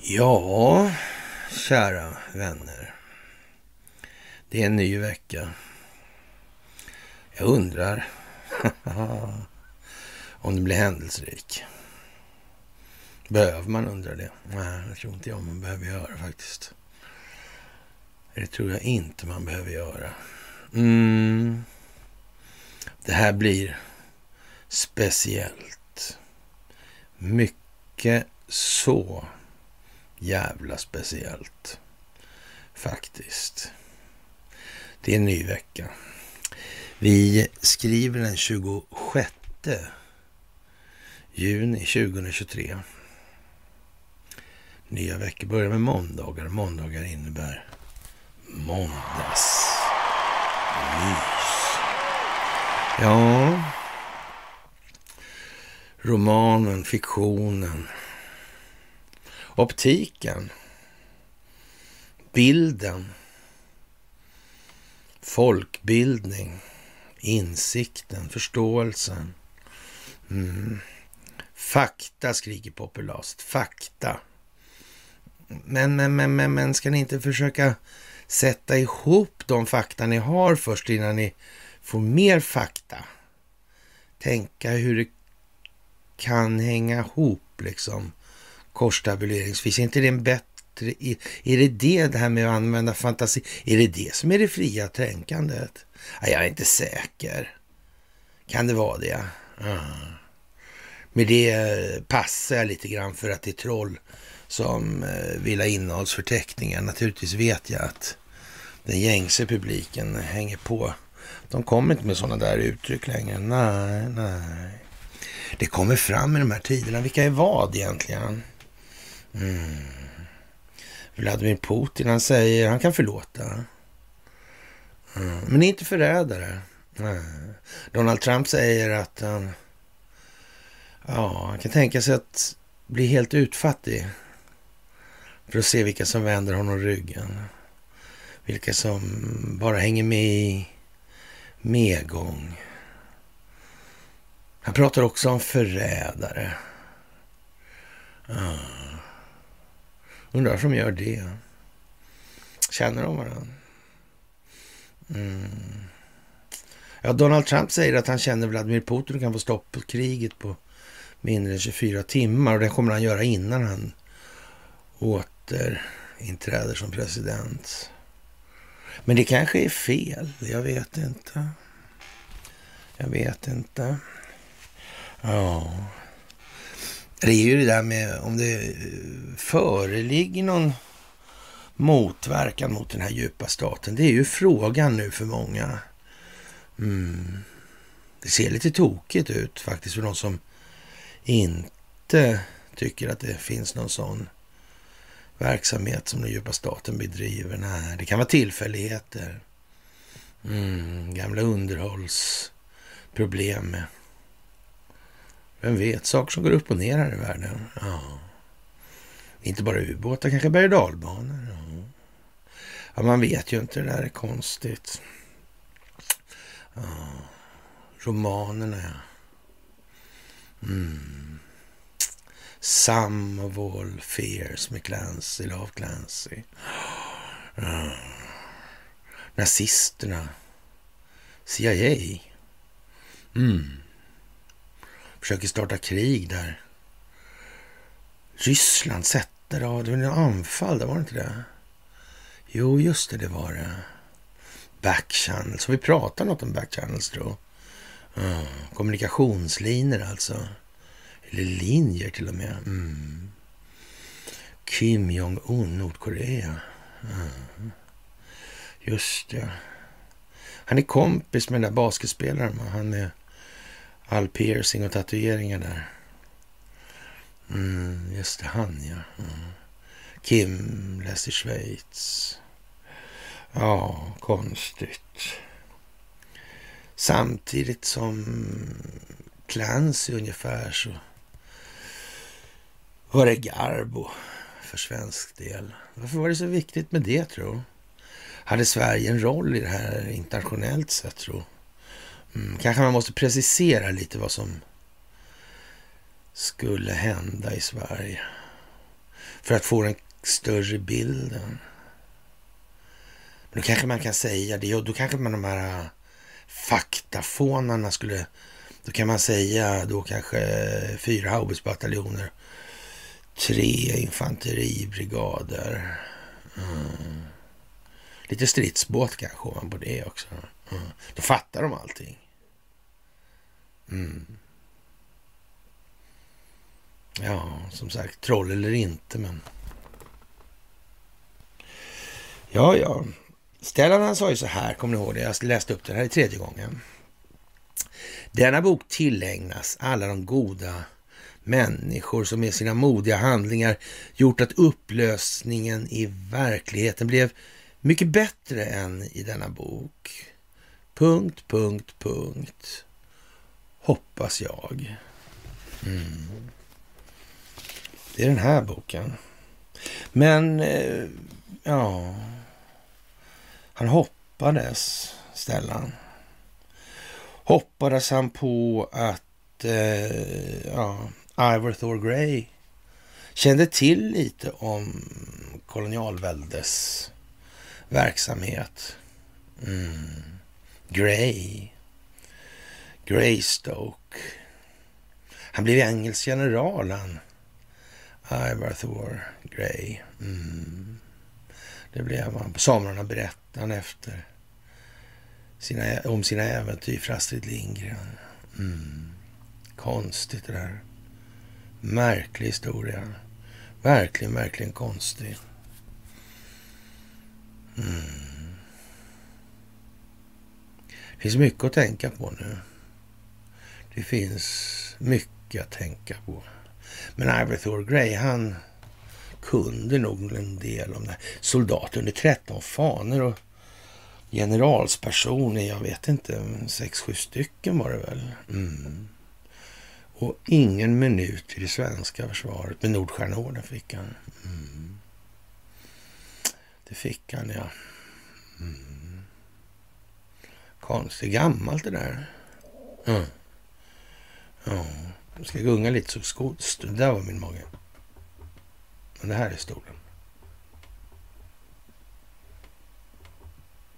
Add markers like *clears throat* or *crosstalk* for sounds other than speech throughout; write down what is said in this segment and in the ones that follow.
Ja, kära vänner. Det är en ny vecka. Jag undrar *laughs* om det blir händelserik. Behöver man undra det? Nej, det tror inte jag man behöver göra faktiskt. Det tror jag inte man behöver göra. Mm. Det här blir speciellt. Mycket så jävla speciellt. Faktiskt. Det är en ny vecka. Vi skriver den 26 juni 2023. Nya veckor börjar med måndagar. Måndagar innebär måndagsmys. Ja, romanen, fiktionen, optiken, bilden, folkbildning, insikten, förståelsen. Mm. Fakta, skriker populast. Fakta. Men, men, men, men, men ska ni inte försöka sätta ihop de fakta ni har först innan ni Få mer fakta? Tänka hur det kan hänga ihop liksom korstabuleringsvis. Är inte det en bättre... Är det det, det här med att använda fantasi? Är det det som är det fria tänkandet? jag är inte säker. Kan det vara det? Ah. Mm. Med det passar jag lite grann för att det är troll som eh, vill ha innehållsförteckningar. Naturligtvis vet jag att den gängse publiken hänger på. De kommer inte med sådana där uttryck längre. Nej, nej. Det kommer fram i de här tiderna. Vilka är vad egentligen? Mm. Vladimir Putin, han säger han kan förlåta. Mm. Men inte förrädare. Nej. Donald Trump säger att han, ja, han kan tänka sig att bli helt utfattig för att se vilka som vänder honom ryggen. Vilka som bara hänger med i medgång. Han pratar också om förrädare. Ah. Undrar varför de gör det. Känner de varandra? Mm. Ja, Donald Trump säger att han känner Vladimir Putin och kan få stopp på kriget på mindre än 24 timmar. Och det kommer han göra innan han återinträder som president. Men det kanske är fel. Jag vet inte. Jag vet inte. Ja. Det är ju det där med om det föreligger någon motverkan mot den här djupa staten. Det är ju frågan nu för många. Mm. Det ser lite tokigt ut faktiskt för de som inte tycker att det finns någon sån verksamhet som den djupa staten bedriver. Nej, det kan vara tillfälligheter. Mm, gamla underhållsproblem med vem vet, saker som går upp och ner här i världen. Ja. Inte bara ubåtar, kanske berg och dalbanor. Ja. ja. man vet ju inte, det där är konstigt. Ja. Romanerna, ja. Mm. Some of all fears med Clancy, Love Clancy. Ja. Nazisterna. CIA. Mm. Försöker starta krig där. Ryssland sätter av, det var en anfall, det var det inte det? Jo, just det, det var det. Backchannels, har vi pratat något om backchannels tror mm. Kommunikationslinjer alltså. Eller linjer till och med. Mm. Kim Jong-Un, Nordkorea. Mm. Just det. Han är kompis med den där basketspelaren. Han med all piercing och tatueringar där. Mm, just det, han ja. Mm. Kim läste i Schweiz. Ja, konstigt. Samtidigt som Clancy ungefär så var det Garbo för svensk del. Varför var det så viktigt med det tro? Hade Sverige en roll i det här internationellt sett tro? Mm, kanske man måste precisera lite vad som skulle hända i Sverige för att få den större bilden. Men då kanske man kan säga det och då kanske man de här äh, faktafånarna skulle, då kan man säga då kanske fyra haubitsbataljoner, tre infanteribrigader, mm. lite stridsbåt kanske man på det också. Mm. Då fattar de allting. Mm. Ja, som sagt, troll eller inte, men... Ja, ja. Stellan han sa ju så här, kommer ni ihåg det? Jag läste upp det här i tredje gången. Denna bok tillägnas alla de goda människor som med sina modiga handlingar gjort att upplösningen i verkligheten blev mycket bättre än i denna bok. Punkt, punkt, punkt. Hoppas jag. Mm. Det är den här boken. Men, eh, ja... Han hoppades, Stellan. Hoppades han på att eh, ja, Ivor Thor Grey kände till lite om kolonialväldes verksamhet. Mm. Grey. Greystoke. Han blev engelsk general han. Ivar Thor Grey. Mm. Det blev han. Samerna berättade han efter sina, om sina äventyr för Astrid Lindgren. Mm. Konstigt det där. Märklig historia. Verkligen, verkligen konstig. Mm. Det finns mycket att tänka på nu. Det finns mycket att tänka på. Men Ivor Thor Grey, han kunde nog en del om det. Soldater under 13 faner och generalspersoner, jag vet inte, sex sju stycken var det väl. Mm. Och ingen minut i det svenska försvaret. Men Nordstjärneorden fick han. Mm. Det fick han, ja. Mm. Konstigt gammalt det där. Mm. Ja, jag ska gunga lite så skod... Det där var min mage. Men det här är stolen.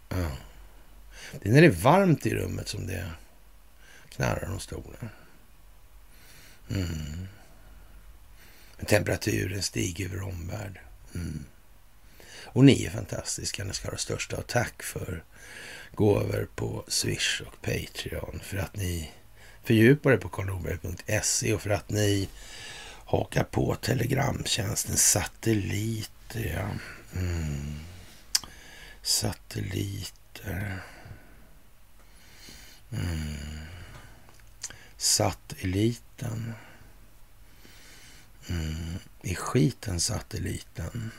Ja. Det är när det är varmt i rummet som det knarrar om stolen. Mm. Temperaturen stiger över omvärld. Mm. Och ni är fantastiska. Ni ska ha det största och tack för gåvor på Swish och Patreon. För att ni fördjupar er på karlnorberg.se och för att ni hakar på telegramtjänsten satelliter. Ja. Mm. Satelliter. Mm. Satelliten. Mm. I skiten satelliten.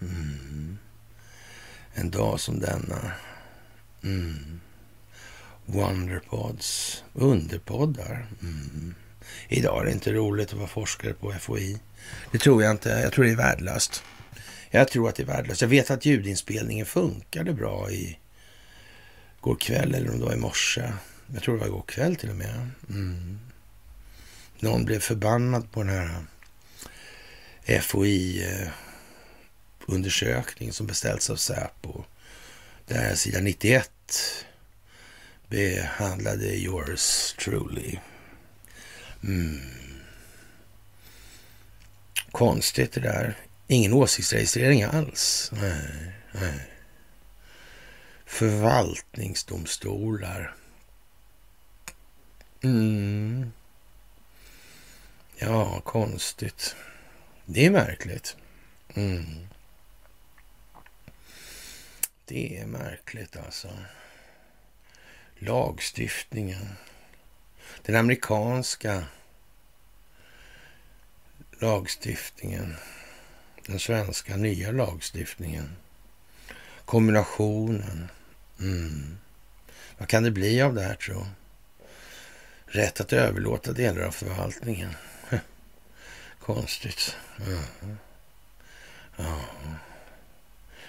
Mm. En dag som denna. Mm. Wonderpods. Underpoddar. Mm. Idag är det inte roligt att vara forskare på FOI. Det tror jag inte. Jag tror det är värdelöst. Jag tror att det är värdelöst. Jag vet att ljudinspelningen funkade bra i går kväll eller om det var i morse. Jag tror det var igår kväll till och med. Mm. Någon blev förbannad på den här FOI-undersökningen eh, som beställts av Säpo. Där sidan 91 behandlade yours truly. Mm. Konstigt det där. Ingen åsiktsregistrering alls. Nej, nej. Förvaltningsdomstolar. Mm. Ja, konstigt. Det är märkligt. Mm. Det är märkligt alltså. Lagstiftningen. Den amerikanska lagstiftningen. Den svenska nya lagstiftningen. Kombinationen. Mm. Vad kan det bli av det här tro? Rätt att överlåta delar av förvaltningen. *laughs* Konstigt. Mm. ja.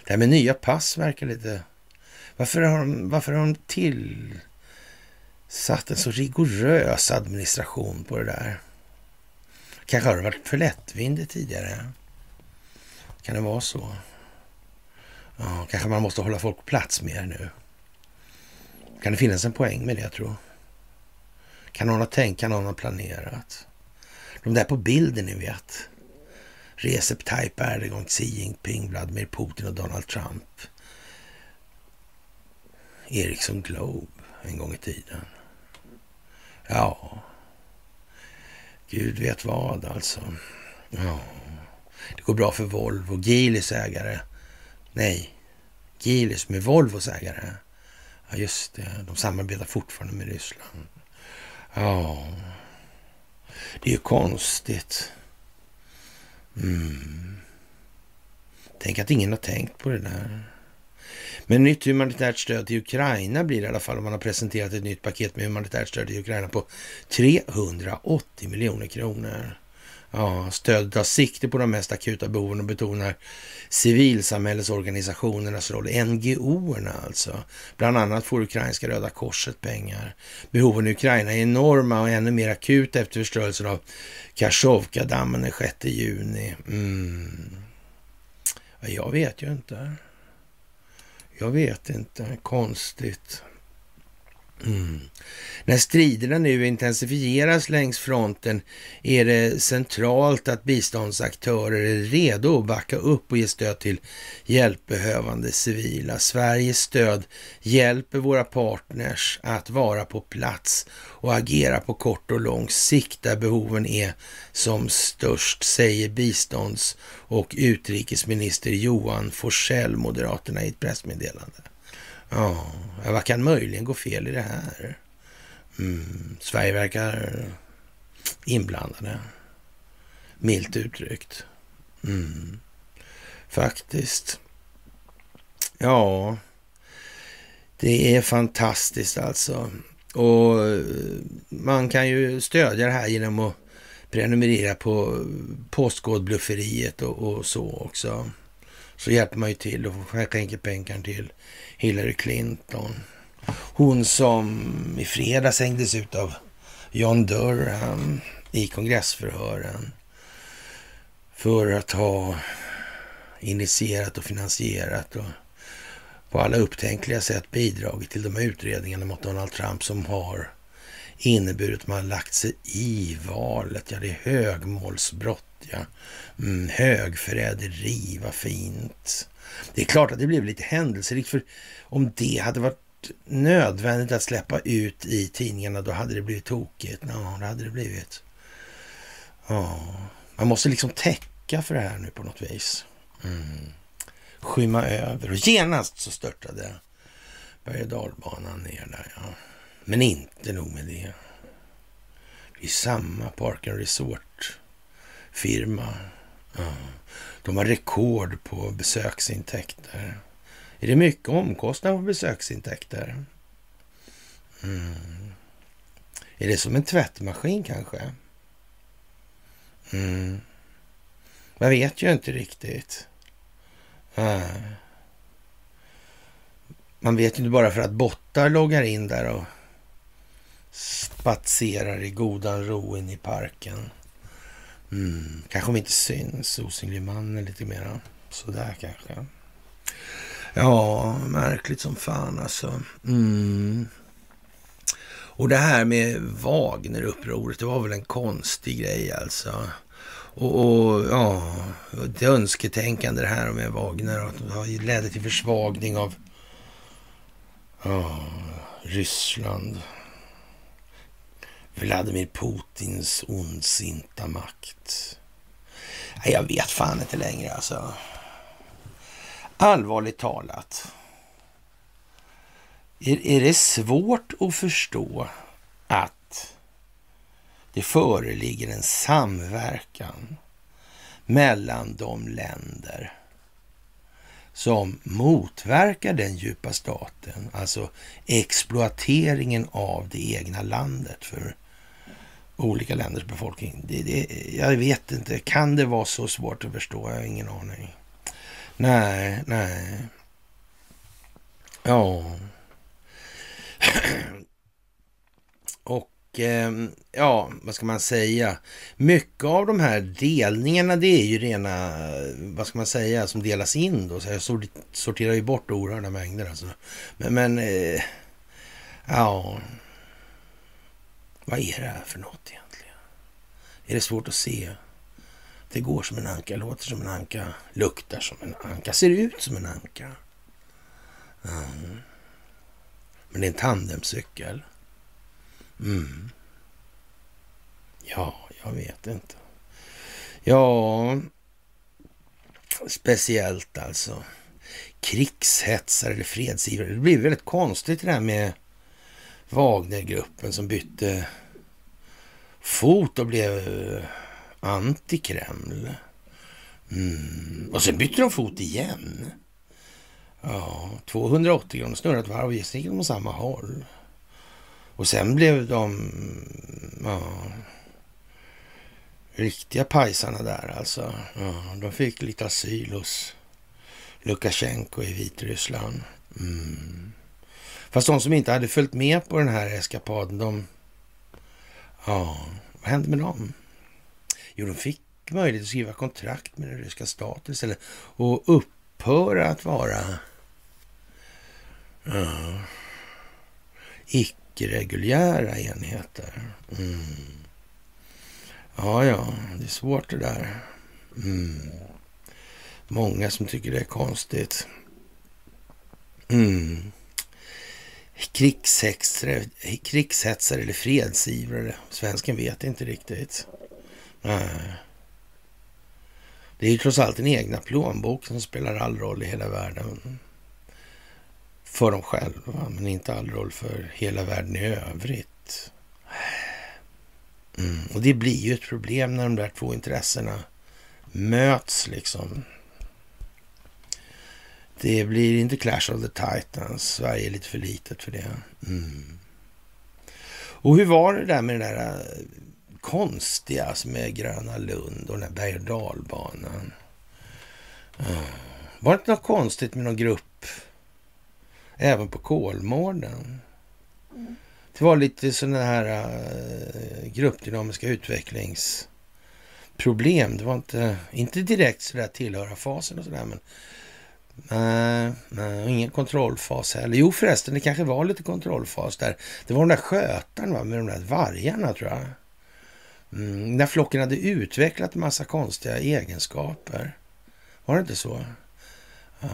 Det här med nya pass verkar lite... Varför har de, varför har de till satt en så rigorös administration på det där. Kanske har det varit för lättvindigt tidigare. Kan det vara så? Ja, kanske man måste hålla folk på plats mer nu. Kan det finnas en poäng med det, jag tror? Kan någon ha tänkt, kan någon ha planerat? De där på bilden, ni vet. Recep Tayyip Erdogan, Xi Jinping, Vladimir Putin och Donald Trump. Ericsson Globe en gång i tiden. Ja, Gud vet vad alltså. Ja, det går bra för Volvo. Gilis ägare. Nej, Gilis med Volvos ägare. Ja, just det. De samarbetar fortfarande med Ryssland. Ja, det är ju konstigt. Mm. Tänk att ingen har tänkt på det där. Men nytt humanitärt stöd till Ukraina blir det i alla fall om man har presenterat ett nytt paket med humanitärt stöd till Ukraina på 380 miljoner kronor. Ja, stödet tar sikte på de mest akuta behoven och betonar civilsamhällesorganisationernas roll, NGO-erna alltså. Bland annat får ukrainska Röda Korset pengar. Behoven i Ukraina är enorma och ännu mer akuta efter förstörelsen av Kachovka-dammen den 6 juni. Mm. Jag vet ju inte. Jag vet inte. Konstigt. Mm. När striderna nu intensifieras längs fronten är det centralt att biståndsaktörer är redo att backa upp och ge stöd till hjälpbehövande civila. Sveriges stöd hjälper våra partners att vara på plats och agera på kort och lång sikt där behoven är som störst, säger bistånds och utrikesminister Johan Forsell, Moderaterna, i ett pressmeddelande. Ja, vad kan möjligen gå fel i det här? Mm, Sverige verkar inblandade. Milt uttryckt. Mm, faktiskt. Ja, det är fantastiskt alltså. Och eh, man kan ju stödja det här genom att prenumerera på Postkodblufferiet och, och så också. Så hjälper man ju till och skänker pengar till Hillary Clinton. Hon som i fredags hängdes ut av John Durham i kongressförhören för att ha initierat och finansierat och på alla upptänkliga sätt bidragit till de här utredningarna mot Donald Trump som har inneburit att man har lagt sig i valet. Ja, det är högmålsbrott. Ja. Mm, högförräderi, vad fint. Det är klart att det blev lite händelserikt, för om det hade varit nödvändigt att släppa ut i tidningarna, då hade det blivit tokigt. Ja, det hade det blivit. Ja, man måste liksom täcka för det här nu på något vis. Mm. Skymma över och genast så störtade berg och dalbanan ner där. Ja. Men inte nog med det. Det är samma Park and Resort-firma. Ja. De har rekord på besöksintäkter. Är det mycket omkostnader på besöksintäkter? Mm. Är det som en tvättmaskin kanske? Mm. Man vet ju inte riktigt. Äh. Man vet ju inte bara för att bottar loggar in där och spatserar i godan ro in i parken. Mm. Kanske om inte syns, osynlig mannen lite mera sådär kanske. Ja, märkligt som fan alltså. Mm. Och det här med Wagner-upproret, det var väl en konstig grej alltså. Och, och ja, det önsketänkande det här med Wagner och det ledde till försvagning av ja, Ryssland. Vladimir Putins ondsinta makt. Jag vet fan inte längre alltså. Allvarligt talat. Är, är det svårt att förstå att det föreligger en samverkan mellan de länder som motverkar den djupa staten, alltså exploateringen av det egna landet för olika länders befolkning. Det, det, jag vet inte, kan det vara så svårt att förstå? Jag har ingen aning. Nej, nej. Ja. Och ehm, ja, vad ska man säga? Mycket av de här delningarna, det är ju rena, vad ska man säga, som delas in då. Så jag sorterar ju bort oerhörda mängder alltså. Men, men eh, ja, vad är det här för något egentligen? Är det svårt att se? Det går som en anka, låter som en anka, luktar som en anka, ser ut som en anka. Mm. Men det är en tandemcykel. Mm. Ja, jag vet inte. Ja, speciellt alltså. Krigshetsare eller fredsivrare. Det blir väldigt konstigt det där med Wagnergruppen som bytte fot och blev eh, anti-Kreml. Mm. Och sen bytte de fot igen. Ja, 280 grader, snurrat varv och gick åt samma håll. Och sen blev de mm, ja, riktiga pajsarna där alltså. Ja, de fick lite asyl hos Lukasjenko i Vitryssland. Mm. Fast de som inte hade följt med på den här eskapaden, de... Ja, vad hände med dem? Jo, de fick möjlighet att skriva kontrakt med den ryska staten istället och upphöra att vara ja, icke-reguljära enheter. Mm. Ja, ja, det är svårt det där. Mm. Många som tycker det är konstigt. Mm. Krigshetsare, krigshetsare eller fredsivrare. Svensken vet inte riktigt. Nej. Det är ju trots allt den egna plånboken som spelar all roll i hela världen. För dem själva, men inte all roll för hela världen i övrigt. Mm. Och det blir ju ett problem när de där två intressena möts liksom. Det blir inte Clash of the Titans. Sverige är lite för litet för det. Mm. Och hur var det där med den där eh, konstiga som är Gröna Lund och den där berg och dalbanan? Mm. Var det inte något konstigt med någon grupp även på Kolmården? Mm. Det var lite sådana här uh, gruppdynamiska utvecklingsproblem. Det var inte, inte direkt sådär tillhöra fasen och sådär, men Nej, nej, ingen kontrollfas heller. Jo förresten, det kanske var lite kontrollfas där. Det var de där skötarna va, med de där vargarna tror jag. Mm, när flocken hade utvecklat en massa konstiga egenskaper. Var det inte så? Ja.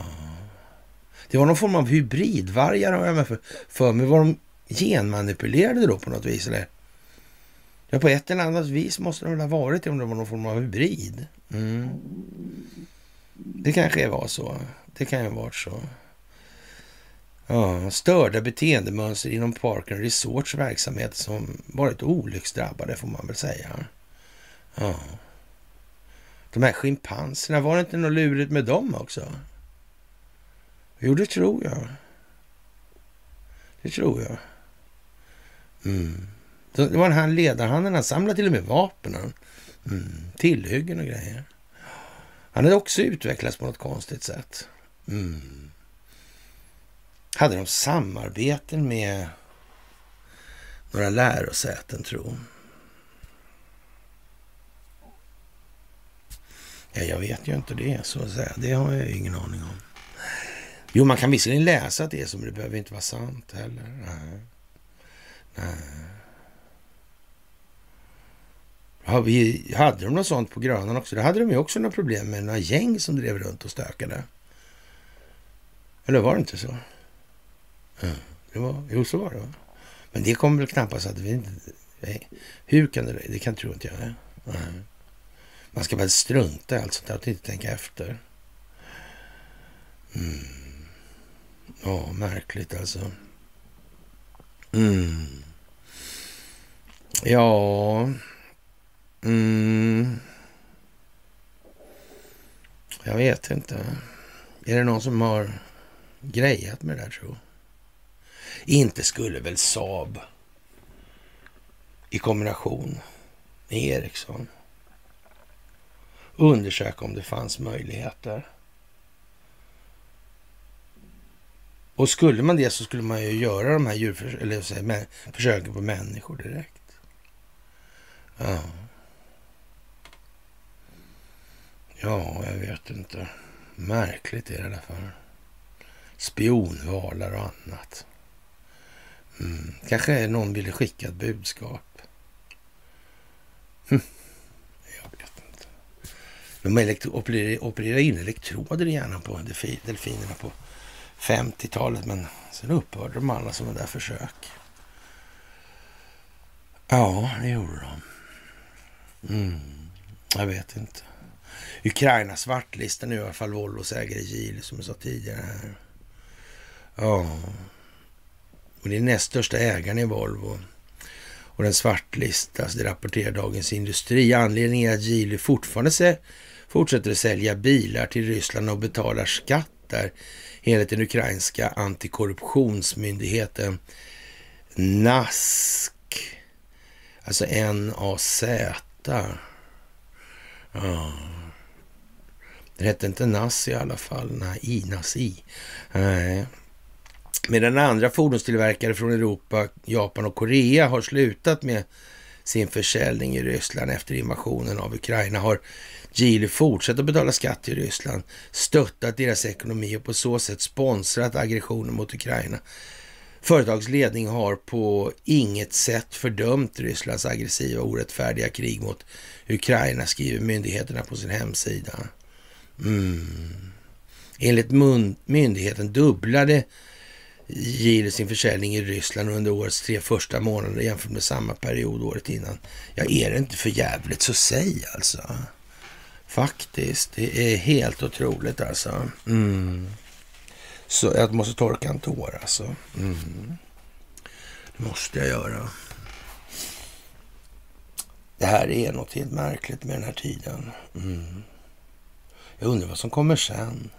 Det var någon form av hybridvargar har jag för, för mig. Var de genmanipulerade då på något vis? Eller? Ja, på ett eller annat vis måste de väl ha varit det om det var någon form av hybrid. Mm. Det kanske var så. Det kan ju ha varit så. Ja, störda beteendemönster inom Parken Resorts verksamhet som varit olycksdrabbade får man väl säga. Ja. De här schimpanserna, var det inte något lurigt med dem också? Jo, det tror jag. Det tror jag. Mm. Det var han ledarhanden, han samlade till och med vapen. Mm. Tillhyggen och grejer. Han hade också utvecklats på något konstigt sätt. Mm. Hade de samarbeten med några lärosäten, tro? Ja, jag vet ju inte det, så att säga. Det har jag ingen aning om. Jo, man kan visserligen läsa att det är så, men det behöver inte vara sant heller. Nej. Nej. Ja, vi, hade de något sånt på Grönan också? Det hade de ju också några problem med några gäng som drev runt och stökade. Eller var det inte så? Ja, det var, jo, så var det. Va? Men det kommer väl knappast att vi. Nej. Hur kan det Det kan tro inte jag. Nej. Man ska bara strunta i allt sånt där och inte tänka efter. Mm. Ja, märkligt alltså. Mm. Ja... Mm. Jag vet inte. Är det någon som har grejat med det där tror jag. Inte skulle väl Saab i kombination med Ericsson undersöka om det fanns möjligheter Och skulle man det så skulle man ju göra de här djurförsöken, eller säga, med, försöken på människor direkt. Ja. Ja, jag vet inte. Märkligt är det i alla fall. Spionvalar och annat. Mm. Kanske någon ville skicka ett budskap. Hm. Jag vet inte. De opererar, opererar in elektroder i hjärnan på delfinerna på 50-talet, men sen upphörde de alla sådana där försök. Ja, det gjorde de. Mm. Jag vet inte. Ukraina svartlistar nu i alla fall Volvos ägare Geely som jag sa tidigare här. Ja, och det är näst största ägaren i Volvo. Och den svartlistas, alltså det rapporterar Dagens Industri. Anledningen är att Geely fortfarande se, fortsätter att sälja bilar till Ryssland och betalar skatt där enligt den ukrainska antikorruptionsmyndigheten NASK. Alltså N-A-Z. Ja. Det hette inte NAS i alla fall. Nej, NASI. Nej. Medan andra fordonstillverkare från Europa, Japan och Korea har slutat med sin försäljning i Ryssland efter invasionen av Ukraina har Geely fortsatt att betala skatt till Ryssland, stöttat deras ekonomi och på så sätt sponsrat aggressionen mot Ukraina. Företagsledning har på inget sätt fördömt Rysslands aggressiva och orättfärdiga krig mot Ukraina, skriver myndigheterna på sin hemsida. Mm. Enligt myndigheten dubblade Geely sin försäljning i Ryssland under årets tre första månader jämfört med samma period året innan. Ja, är det inte för jävligt så säg alltså. Faktiskt, det är helt otroligt alltså. Mm. Så jag måste torka en tår alltså. Mm. Det måste jag göra. Det här är något helt märkligt med den här tiden. Mm. Jag undrar vad som kommer sen.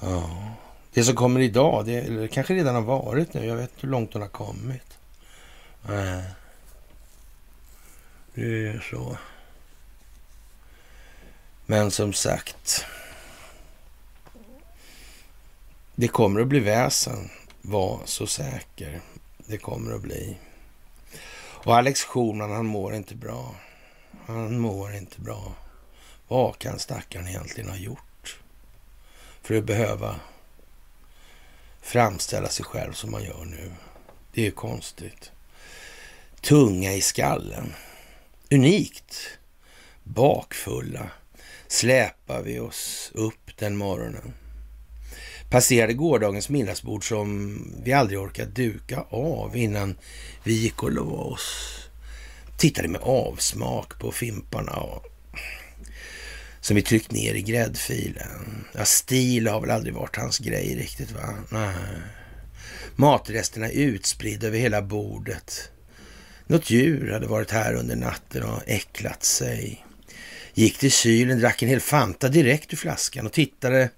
Ja. Det som kommer idag, det eller kanske redan har varit nu. Jag vet hur långt hon har kommit. Nej. Det är så. Men som sagt. Det kommer att bli väsen. Var så säker. Det kommer att bli. Och Alex Schulman, han mår inte bra. Han mår inte bra. Vad kan stackaren egentligen ha gjort? För att behöva framställa sig själv som man gör nu. Det är ju konstigt. Tunga i skallen. Unikt. Bakfulla släpar vi oss upp den morgonen. Passerade gårdagens middagsbord som vi aldrig orkat duka av innan vi gick och la oss. Tittade med avsmak på fimparna och som vi tryckt ner i gräddfilen. Ja, stil har väl aldrig varit hans grej riktigt va? Nej. Matresterna utspridda över hela bordet. Något djur hade varit här under natten och äcklat sig. Gick till kylen, drack en hel Fanta direkt ur flaskan och tittade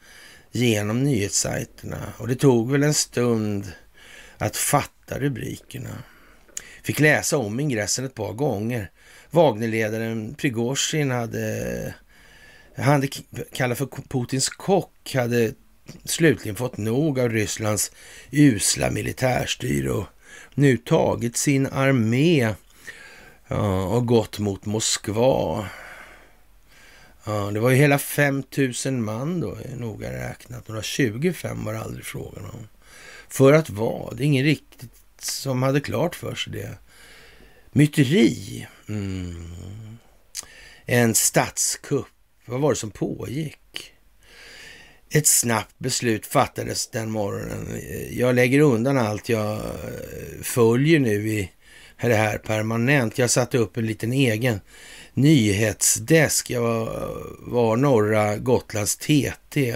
genom nyhetssajterna. Och det tog väl en stund att fatta rubrikerna. Fick läsa om ingressen ett par gånger. Wagnerledaren Prigozjin hade han kallad för Putins kock, hade slutligen fått nog av Rysslands usla militärstyre och nu tagit sin armé och gått mot Moskva. Ja, det var ju hela 5000 man då, noga räknat. Några 25 var det aldrig frågan om. För att vad? Det är ingen riktigt som hade klart för sig det. Myteri. Mm. En statskupp vad var det som pågick? Ett snabbt beslut fattades den morgonen. Jag lägger undan allt jag eh, följer nu i det här permanent. Jag satte upp en liten egen nyhetsdesk. Jag var, var norra Gotlands TT.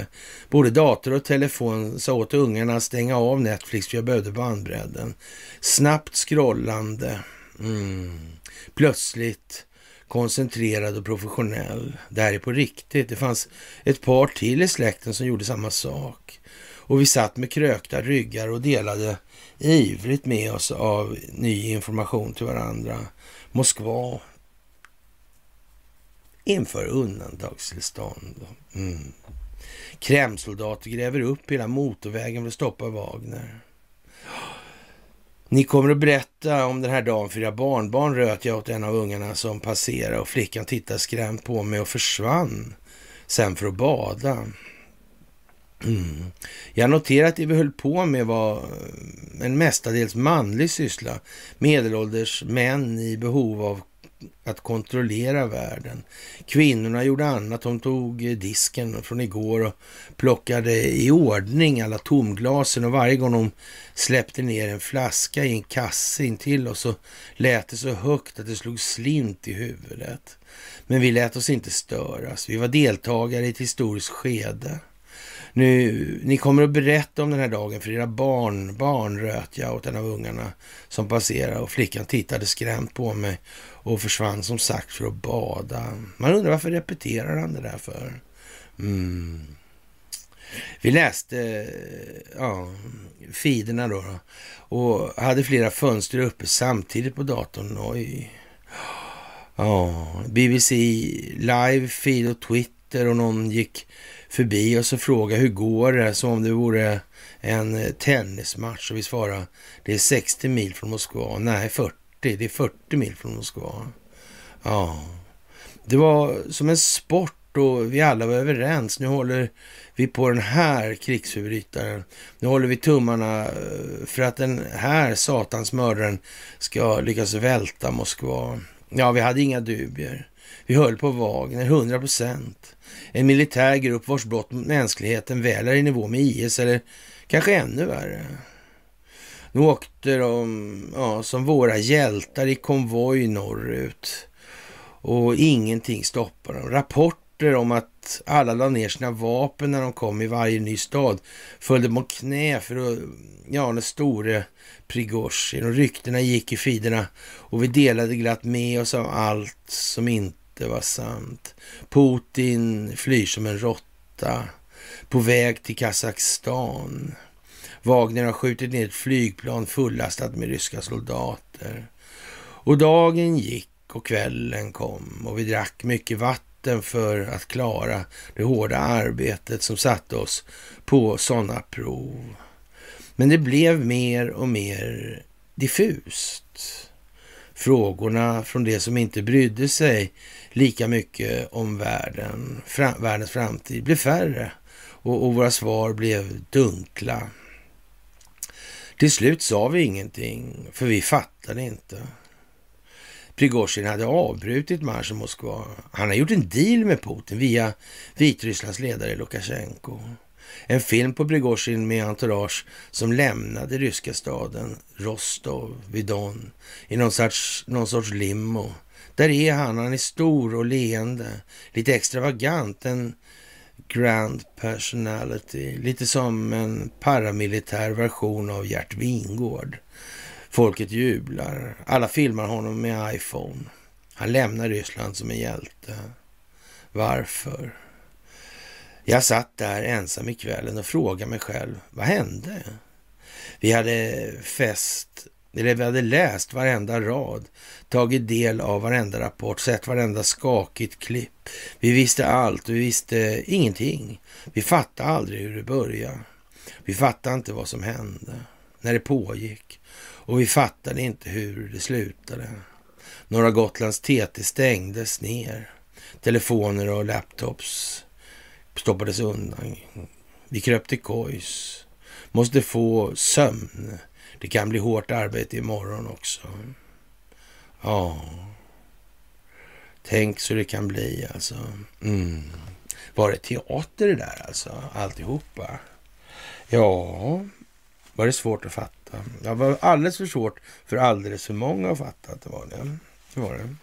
Både dator och telefon sa åt ungarna att stänga av Netflix för jag behövde bandbredden. Snabbt scrollande. Mm. Plötsligt koncentrerad och professionell. Det här är på riktigt. Det fanns ett par till i släkten som gjorde samma sak. Och vi satt med krökta ryggar och delade ivrigt med oss av ny information till varandra. Moskva inför undantagstillstånd. Mm. Krämsoldater gräver upp hela motorvägen för att stoppa Wagner. Ni kommer att berätta om den här dagen för era barnbarn, röt jag åt en av ungarna som passerade och flickan tittade skrämt på mig och försvann sen för att bada. Mm. Jag noterar att det vi höll på med var en mestadels manlig syssla. Medelålders män i behov av att kontrollera världen. Kvinnorna gjorde annat. De tog eh, disken från igår och plockade i ordning alla tomglasen och varje gång de släppte ner en flaska i en kasse intill oss så lät det så högt att det slog slint i huvudet. Men vi lät oss inte störas. Vi var deltagare i ett historiskt skede. Nu, ni kommer att berätta om den här dagen för era barn, barn röt jag åt en av ungarna som passerade och flickan tittade skrämt på mig och försvann som sagt för att bada. Man undrar varför repeterar han det där för? Mm. Vi läste eh, ja, feederna då, och hade flera fönster uppe samtidigt på datorn. Oj. Ja, BBC live feed och Twitter och någon gick förbi oss och frågade hur går det? Som om det vore en eh, tennismatch och vi svarade det är 60 mil från Moskva. Nej, 40. Det är 40 mil från Moskva. Ja, det var som en sport och vi alla var överens. Nu håller vi på den här krigsförbrytaren. Nu håller vi tummarna eh, för att den här satans mördaren ska lyckas välta Moskva. Ja, vi hade inga dubier. Vi höll på Wagner, 100 procent. En militär grupp vars brott mot mänskligheten väl är i nivå med IS eller kanske ännu värre. Nu åkte de ja, som våra hjältar i konvoj norrut och ingenting stoppade dem. Rapporter om att alla la ner sina vapen när de kom i varje ny stad följde på knä för att, ja, den store Prigozjin och ryktena gick i fiderna och vi delade glatt med oss av allt som inte var sant. Putin flyr som en råtta på väg till Kazakstan. Wagner har skjutit ner ett flygplan fullastat med ryska soldater. Och dagen gick och kvällen kom och vi drack mycket vatten för att klara det hårda arbetet som satte oss på sådana prov. Men det blev mer och mer diffust. Frågorna från det som inte brydde sig lika mycket om världen, fram, världens framtid blev färre och, och våra svar blev dunkla. Till slut sa vi ingenting, för vi fattade inte. Prigozjin hade avbrutit marschen mot Moskva. Han har gjort en deal med Putin via Vitrysslands ledare Lukasjenko. En film på Prigozjin med entourage som lämnade ryska staden Rostov vid Don i någon sorts, någon sorts limo. Där är han, han är stor och leende, lite extravagant, en grand personality, lite som en paramilitär version av Gert Wingård. Folket jublar. Alla filmar honom med iPhone. Han lämnar Ryssland som en hjälte. Varför? Jag satt där ensam i kvällen och frågade mig själv, vad hände? Vi hade fest, eller vi hade läst varenda rad, tagit del av varenda rapport, sett varenda skakigt klipp. Vi visste allt och vi visste ingenting. Vi fattade aldrig hur det började. Vi fattade inte vad som hände, när det pågick. Och vi fattade inte hur det slutade. Norra Gotlands TT stängdes ner. Telefoner och laptops stoppades undan. Vi kröp till kojs. Måste få sömn. Det kan bli hårt arbete imorgon också. Ja, tänk så det kan bli alltså. Mm. Var det teater det där alltså, alltihopa? Ja, var det svårt att fatta. Det var alldeles för svårt för alldeles för många att fatta att det var det. Det var det.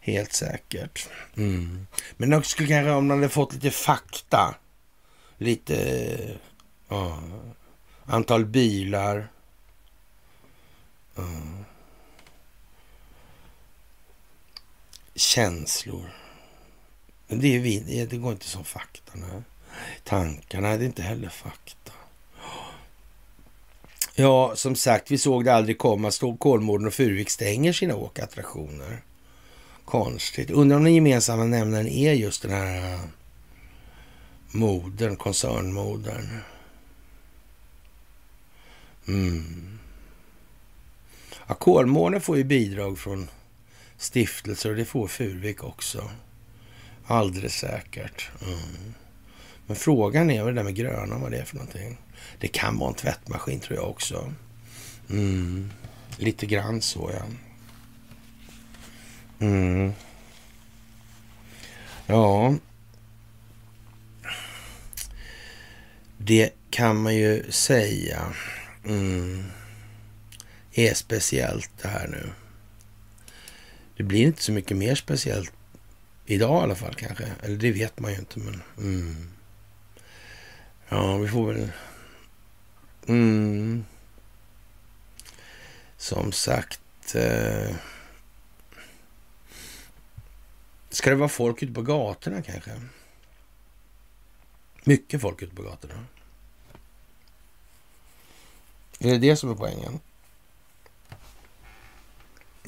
Helt säkert. Mm. Men också skulle kanske om man hade fått lite fakta. Lite uh, antal bilar. Känslor. Men det, är vi, det går inte som fakta. Nej. Tankarna, det är inte heller fakta. Ja, som sagt, vi såg det aldrig komma. Stod Kolmården och Furuvik stänger sina åkattraktioner. Konstigt. Undrar om den gemensamma nämnaren är just den här eh, modern, koncernmodern. Mm. Ja, Kolmården får ju bidrag från stiftelser och det får Furvik också. Alldeles säkert. Mm. Men frågan är vad det där med gröna, vad det är för någonting. Det kan vara en tvättmaskin tror jag också. Mm. Lite grann så ja. Mm. Ja. Det kan man ju säga mm, är speciellt det här nu. Det blir inte så mycket mer speciellt idag i alla fall kanske. Eller det vet man ju inte. Men, mm. Ja, vi får väl... Mm. Som sagt... Eh, ska det vara folk ute på gatorna kanske? Mycket folk ute på gatorna. Är det det som är poängen?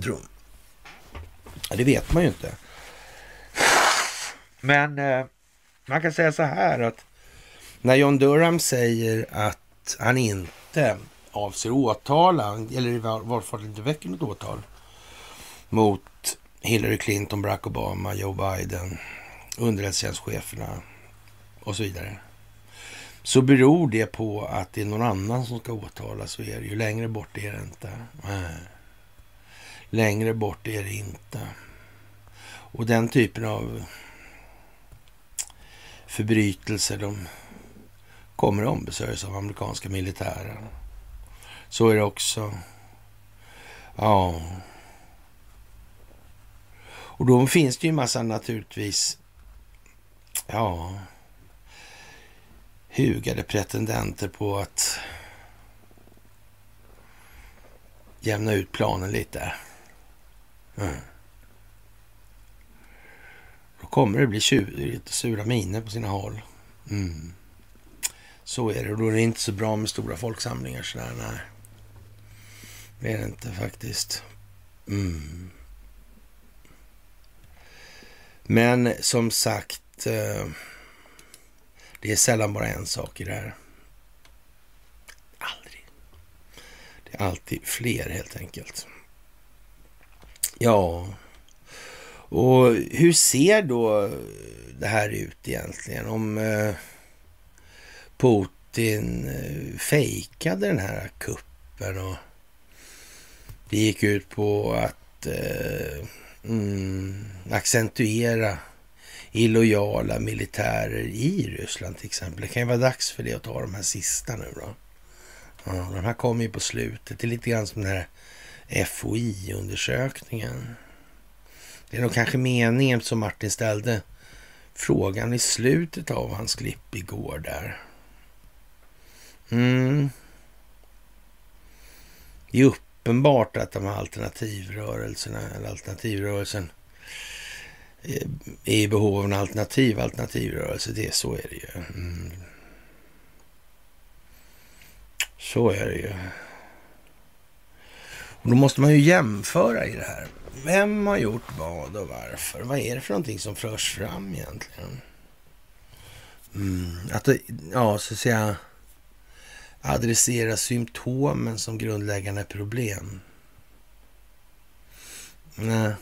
Tror ja, Det vet man ju inte. Men eh, man kan säga så här att när John Durham säger att han inte avser åtala, eller i varje fall inte väcker något åtal mot Hillary Clinton, Barack Obama, Joe Biden, underrättelsetjänstcheferna och så vidare. Så beror det på att det är någon annan som ska åtalas så är det ju. Längre bort är det inte. Nej. Längre bort är det inte. Och den typen av förbrytelser, de kommer att ombesörjas av amerikanska militären. Så är det också. Ja. Och då finns det ju en massa naturligtvis, ja, hugade pretendenter på att jämna ut planen lite. Då kommer det bli tjurigt sura miner på sina håll. Mm. Så är det. Och då är det inte så bra med stora folksamlingar sådär. Nej. Det är det inte faktiskt. Mm. Men som sagt, eh, det är sällan bara en sak i det här. Aldrig. Det är alltid fler helt enkelt. Ja, och hur ser då det här ut egentligen? Om eh, Putin eh, fejkade den här kuppen och det gick ut på att eh, mm, accentuera illojala militärer i Ryssland till exempel. Det kan ju vara dags för det att ta de här sista nu då. Ja, de här kommer ju på slutet. Det är lite grann som den här FOI-undersökningen. Det är nog kanske meningen som Martin ställde frågan i slutet av hans klipp igår där. Mm. Det är uppenbart att de här alternativrörelserna, eller alternativrörelsen, eh, är i behov av en alternativ alternativrörelse. Det, så är det ju. Mm. Så är det ju. Och då måste man ju jämföra i det här. Vem har gjort vad och varför? Vad är det för någonting som förs fram egentligen? Mm, att det, ja, så att säga adressera symptomen som grundläggande problem. Nej,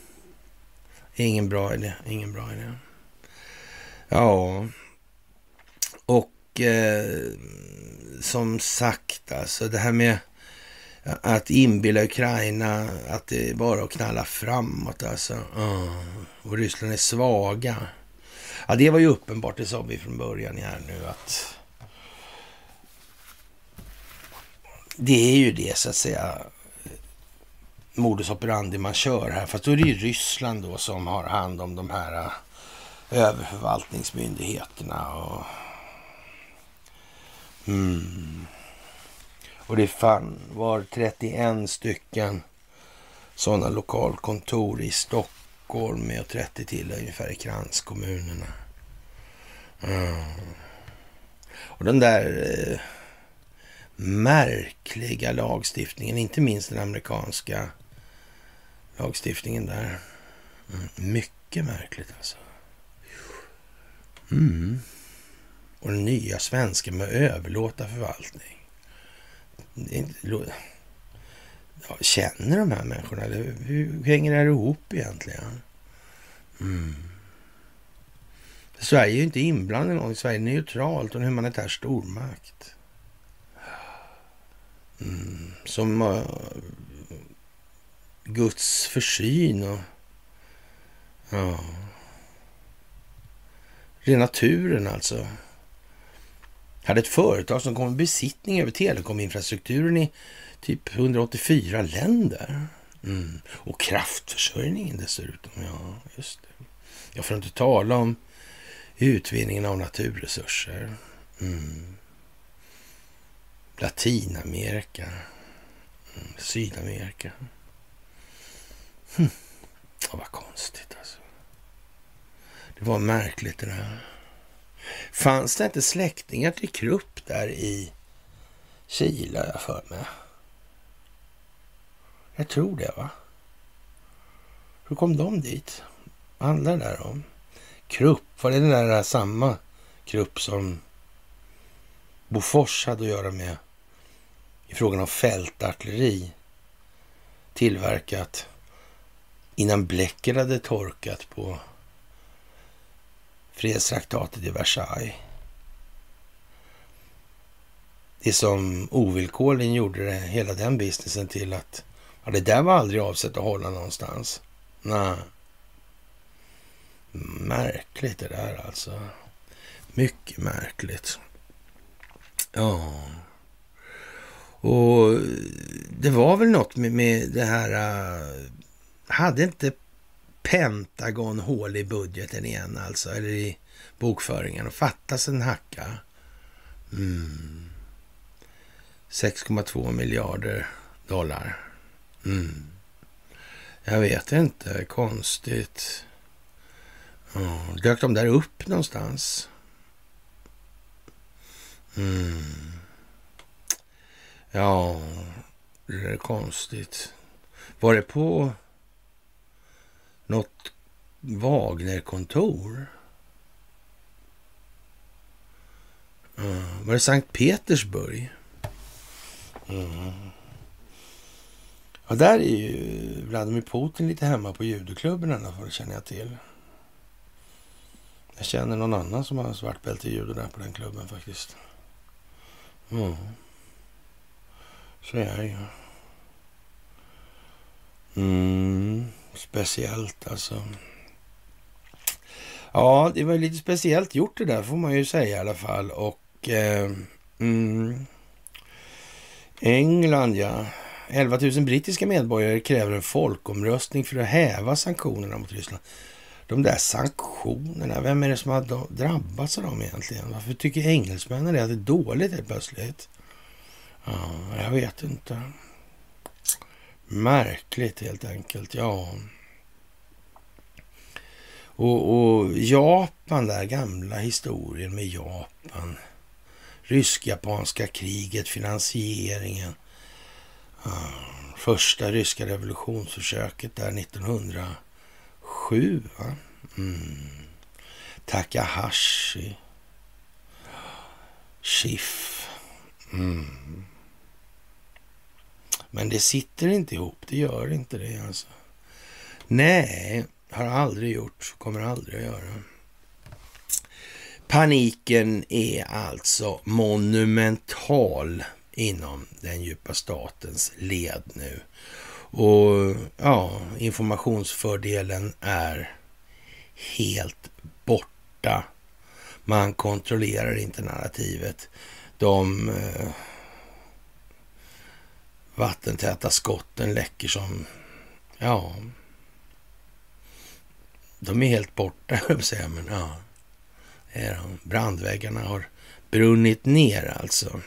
ingen bra idé. Ingen bra idé. Ja, och eh, som sagt, alltså det här med att inbilla Ukraina att det är bara att knalla framåt alltså. Uh, och Ryssland är svaga. Ja, det var ju uppenbart, det sa vi från början här nu att det är ju det så att säga modus operandi man kör här. Fast då är det ju Ryssland då som har hand om de här uh, överförvaltningsmyndigheterna och mm. Och det fann var 31 stycken sådana lokalkontor i Stockholm med 30 till ungefär i kranskommunerna. Mm. Och den där eh, märkliga lagstiftningen, inte minst den amerikanska lagstiftningen där. Mm. Mycket märkligt alltså. Mm. och den nya svenska med att överlåta förvaltning. Ja, känner de här människorna? Hur, hur hänger det här ihop egentligen? Mm. Sverige är ju inte inblandat i någonting. Sverige är neutralt och en humanitär stormakt. Mm. Som uh, Guds försyn och ja, det är naturen alltså. Hade ett företag som kom i besittning över telekominfrastrukturen i typ 184 länder. Mm. Och kraftförsörjningen dessutom. Ja, just det. Jag för att inte tala om utvinningen av naturresurser. Mm. Latinamerika. Mm. Sydamerika. Hm. Ja, vad konstigt alltså. Det var märkligt det där. Fanns det inte släktingar till Krupp där i Chile, jag för mig? Jag tror det, va? Hur kom de dit? Vad handlar det där om? Krupp, var det den där samma Krupp som Bofors hade att göra med i frågan om fältartilleri tillverkat innan bläcket hade torkat på fredstraktatet i Versailles. Det som ovillkorligen gjorde det, hela den businessen till att ja, det där var aldrig avsett att hålla någonstans. Nej. Märkligt det där alltså. Mycket märkligt. Ja. Och det var väl något med, med det här... Äh, hade inte Pentagon hål i budgeten igen alltså, eller i bokföringen. Och fattas en hacka. Mm. 6,2 miljarder dollar. Mm. Jag vet inte, konstigt. Oh, dök de där upp någonstans? Mm. Ja, det är konstigt. Var det på något Wagnerkontor? Mm. Eh, var det Sankt Petersburg? Mm. Ja, där är ju Vladimir Putin lite hemma på judoklubben i alla fall, känner jag till. Jag känner någon annan som har svart bälte i judo där på den klubben faktiskt. Mm. Så är det ju. Mm. Speciellt alltså. Ja, det var lite speciellt gjort det där får man ju säga i alla fall. Och eh, mm, England ja. 11 000 brittiska medborgare kräver en folkomröstning för att häva sanktionerna mot Ryssland. De där sanktionerna, vem är det som har drabbats av dem egentligen? Varför tycker engelsmännen det? att det är dåligt helt plötsligt? Ja, jag vet inte. Märkligt helt enkelt, ja. Och, och Japan, där gamla historien med Japan. Rysk-japanska kriget, finansieringen. Första ryska revolutionsförsöket där 1907. Va? Mm. Takahashi. Schiff. Mm. Men det sitter inte ihop, det gör inte det alltså. Nej, har aldrig gjort, kommer aldrig att göra. Paniken är alltså monumental inom den djupa statens led nu. Och ja, informationsfördelen är helt borta. Man kontrollerar inte narrativet. De eh, vattentäta skotten läcker som, ja, de är helt borta, *laughs* jag säga, men ja. Brandväggarna har brunnit ner alltså.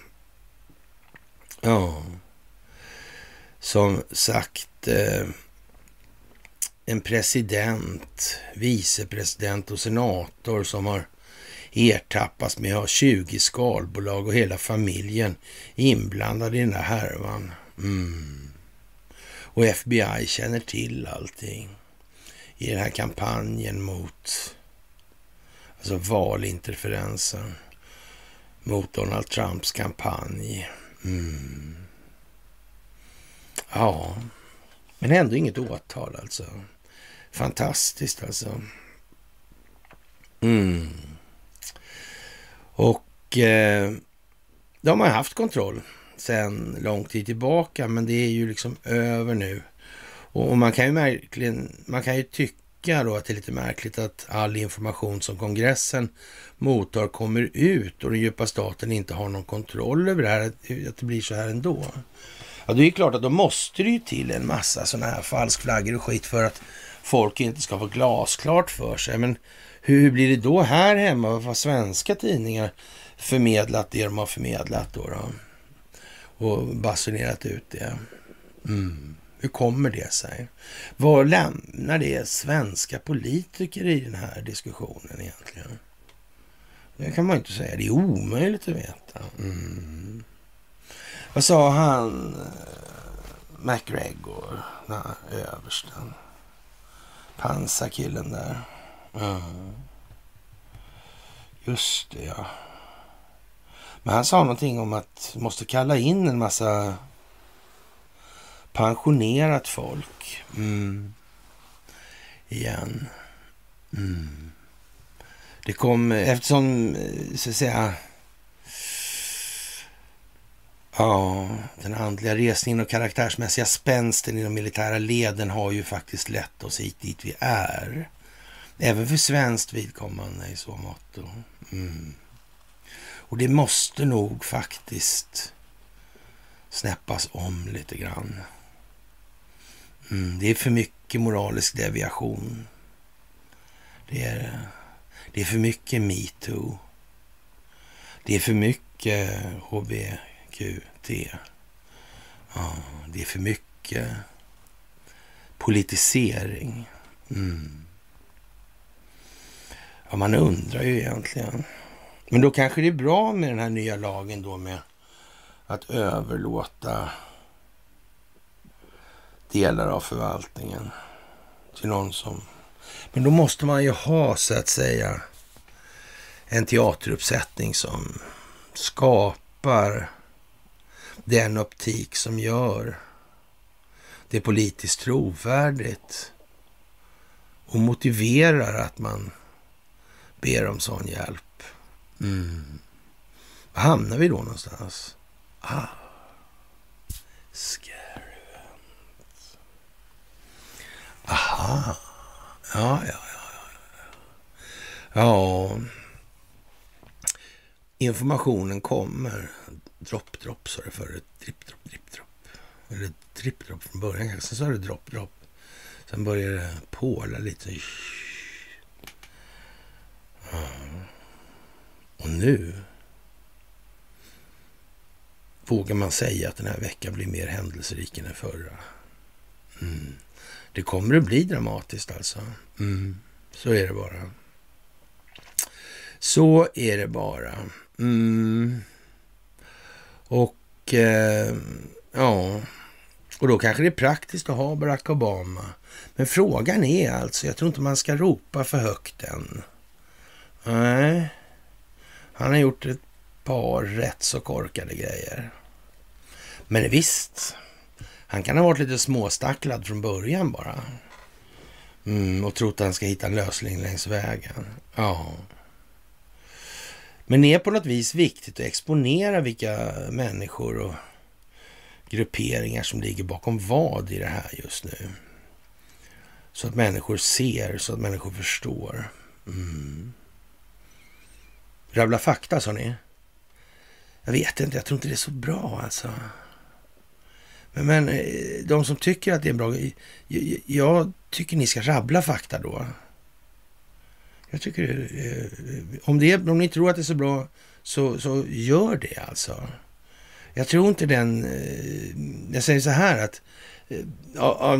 Ja, som sagt, eh, en president, vicepresident och senator som har ertappats med att ha 20 skalbolag och hela familjen inblandade i den här härvan. Mm. Och FBI känner till allting i den här kampanjen mot alltså valinterferensen. mot Donald Trumps kampanj. Mm. Ja, men ändå inget åtal alltså. Fantastiskt alltså. Mm. Och eh, de har haft kontroll sedan lång tid tillbaka, men det är ju liksom över nu. Och, och man kan ju märkligen, man kan ju tycka då att det är lite märkligt att all information som kongressen mottar kommer ut och den djupa staten inte har någon kontroll över det här, att det blir så här ändå. Ja, det är klart att då måste det ju till en massa sådana här falskflaggor och skit för att folk inte ska få glasklart för sig. Men hur blir det då här hemma? Vad har svenska tidningar förmedlat det de har förmedlat då? då? Och basunerat ut det. Mm. Hur kommer det sig? Vad lämnar det svenska politiker i den här diskussionen egentligen? Det kan man inte säga. Det är omöjligt att veta. Mm. Vad sa han, eh, MacGregor, McGregor, den här översten? Pansarkillen där. Mm. Just det, ja. Men han sa någonting om att måste kalla in en massa pensionerat folk. Mm. Igen. Mm. Det kom, eftersom, eh, så att säga, ja, den andliga resningen och karaktärsmässiga spänsten i de militära leden har ju faktiskt lett oss hit dit vi är. Även för svenskt vidkommande i så mått. Mm. Och det måste nog faktiskt snäppas om lite grann. Mm, det är för mycket moralisk deviation. Det är, det är för mycket metoo. Det är för mycket HBQT. Ja, det är för mycket politisering. Mm. Ja, man undrar ju egentligen. Men då kanske det är bra med den här nya lagen då med att överlåta delar av förvaltningen till någon som... Men då måste man ju ha så att säga en teateruppsättning som skapar den optik som gör det politiskt trovärdigt och motiverar att man ber om sån hjälp. Mm. Var hamnar vi då någonstans? Ah. Scary event. Aha. Ja, ja, ja. Ja, ja. informationen kommer. Dropp, dropp sa det förut. Dripp, dropp, dripp, dropp. Eller dripp, dropp från början kanske. Sen sa det dropp, dropp. Sen började det påla lite. Ja. Och nu vågar man säga att den här veckan blir mer händelserik än den förra. Mm. Det kommer att bli dramatiskt alltså. Mm. Så är det bara. Så är det bara. Mm. Och eh, ja, och då kanske det är praktiskt att ha Barack Obama. Men frågan är alltså, jag tror inte man ska ropa för högt än. Nej, han har gjort ett par rätt så korkade grejer. Men visst, han kan ha varit lite småstacklad från början bara. Mm, och trott att han ska hitta en lösning längs vägen. Ja. Men det är på något vis viktigt att exponera vilka människor och grupperingar som ligger bakom vad i det här just nu. Så att människor ser, så att människor förstår. Mm. Rabbla fakta, sa ni? Jag vet inte, jag tror inte det är så bra alltså. Men, men eh, de som tycker att det är en bra, jag, jag tycker ni ska rabbla fakta då. Jag tycker, eh, eh, om, det, om ni tror att det är så bra, så, så gör det alltså. Jag tror inte den, jag säger så här att, ja,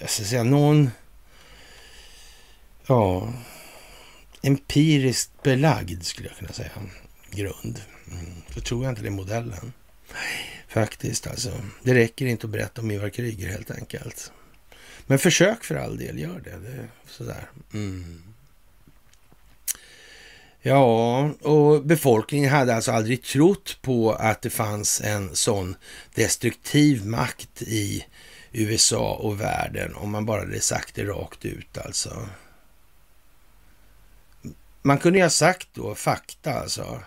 jag ska säga någon, ja, empiriskt belagd skulle jag kunna säga, grund. Mm. Så tror jag inte det är modellen. Faktiskt alltså. Det räcker inte att berätta om Ivar Kryger helt enkelt. Men försök för all del, gör det. det sådär. Mm. Ja, och befolkningen hade alltså aldrig trott på att det fanns en sån destruktiv makt i USA och världen om man bara hade sagt det rakt ut alltså. Man kunde ju ha sagt då fakta alltså.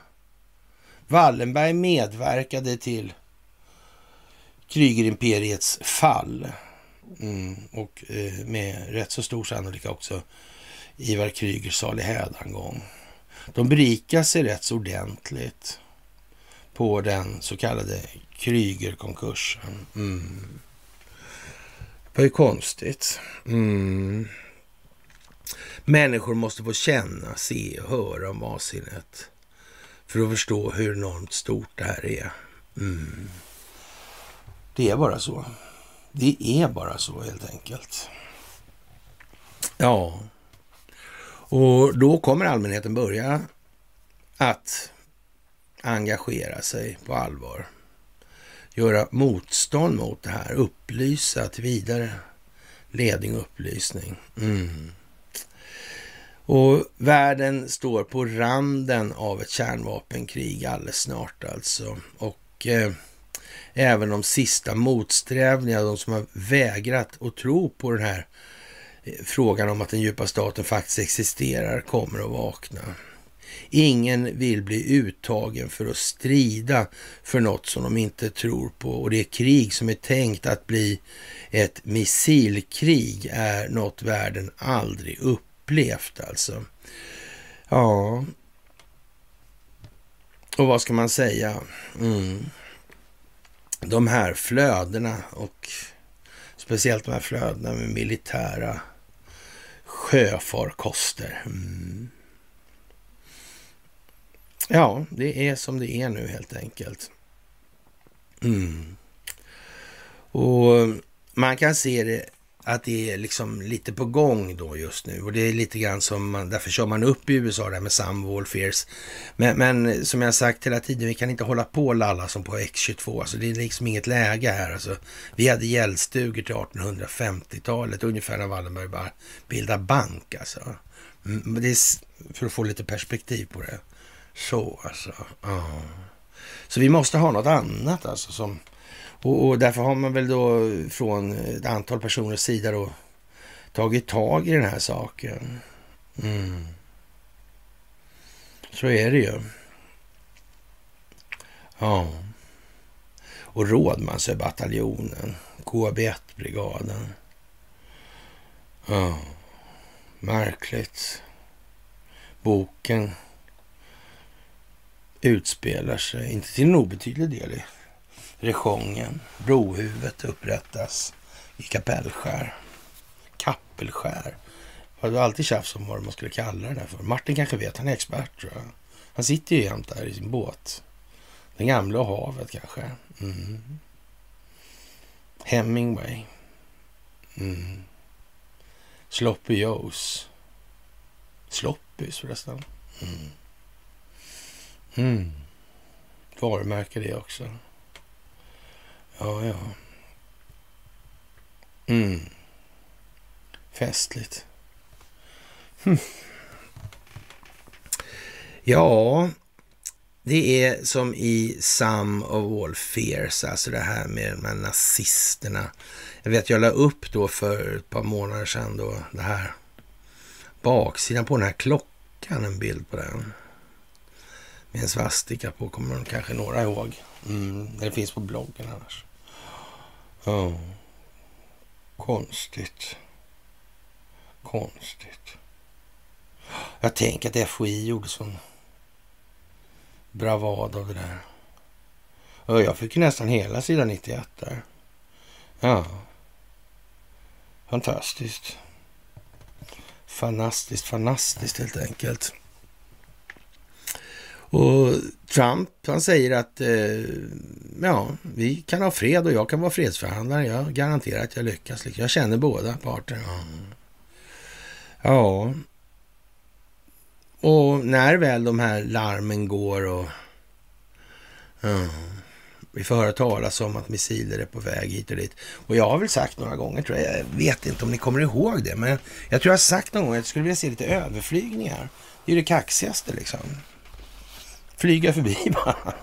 Wallenberg medverkade till Krygerimperiets fall. Mm, och eh, med rätt så stor sannolikhet också Ivar Krygers salig hädangång. De berikade sig rätt så ordentligt på den så kallade Krygerkonkursen. Mm. Det var ju konstigt. Mm. Människor måste få känna, se och höra om vansinnet för att förstå hur enormt stort det här är. Mm. Det är bara så. Det är bara så helt enkelt. Ja, och då kommer allmänheten börja att engagera sig på allvar. Göra motstånd mot det här, upplysa till vidare ledning och upplysning. Mm. Och världen står på randen av ett kärnvapenkrig alldeles snart alltså. Och eh, även de sista motsträvningarna, de som har vägrat att tro på den här eh, frågan om att den djupa staten faktiskt existerar, kommer att vakna. Ingen vill bli uttagen för att strida för något som de inte tror på. Och det krig som är tänkt att bli ett missilkrig är något världen aldrig upplevt alltså. Ja, och vad ska man säga? Mm de här flödena och speciellt de här flödena med militära sjöfarkoster. Mm. Ja, det är som det är nu helt enkelt. Mm. Och man kan se det att det är liksom lite på gång då just nu. Och det är lite grann som man, därför kör man upp i USA där med Sam Fears. Men, men som jag sagt hela tiden, vi kan inte hålla på och lalla som på X22. Alltså det är liksom inget läge här. Alltså, vi hade gällstugor till 1850-talet, ungefär när Wallenberg bara bildade bank. Alltså. Mm, det är för att få lite perspektiv på det. Så alltså. Ja. Så vi måste ha något annat alltså som och, och, därför har man väl då från ett antal personers sida då tagit tag i den här saken. Mm. Så är det ju. Ja. Och Rådmansöbataljonen, KB1-brigaden. Ja, märkligt. Boken utspelar sig, inte till en obetydlig del, i Rejongen. Brohuvudet upprättas i Kapellskär. Kappelskär. Det var alltid tjafs om vad man skulle kalla det där för. Martin kanske vet, han är expert tror jag. Han sitter ju jämt där i sin båt. Den gamla och havet kanske. Mm. Hemingway. Mm. Sloppy Joes. Sloppys förresten. Mm. Mm. Varumärke det också. Ja, ja. Mm. Festligt. Hm. Ja, det är som i Some of All Fears, alltså det här med de här nazisterna. Jag vet, jag la upp då för ett par månader sedan då det här baksidan på den här klockan, en bild på den. Med en svastika på, kommer kanske några ihåg. Mm, det finns på bloggen annars. Ja. Konstigt. Konstigt. Jag tänker att FOI gjorde sån bravad av det där. Och jag fick nästan hela sidan 91 där. Ja. Fantastiskt. Fantastiskt, fantastiskt helt enkelt. Och Trump, han säger att eh, ja, vi kan ha fred och jag kan vara fredsförhandlare. Jag garanterar att jag lyckas. Liksom. Jag känner båda parter. Ja. ja. Och när väl de här larmen går och ja, Vi får höra talas om att missiler är på väg hit och dit. Och jag har väl sagt några gånger, tror jag, jag vet inte om ni kommer ihåg det, men jag tror jag har sagt någon gång att jag skulle vilja se lite överflygningar. Det är det kaxigaste liksom. Flyga förbi *laughs* bara.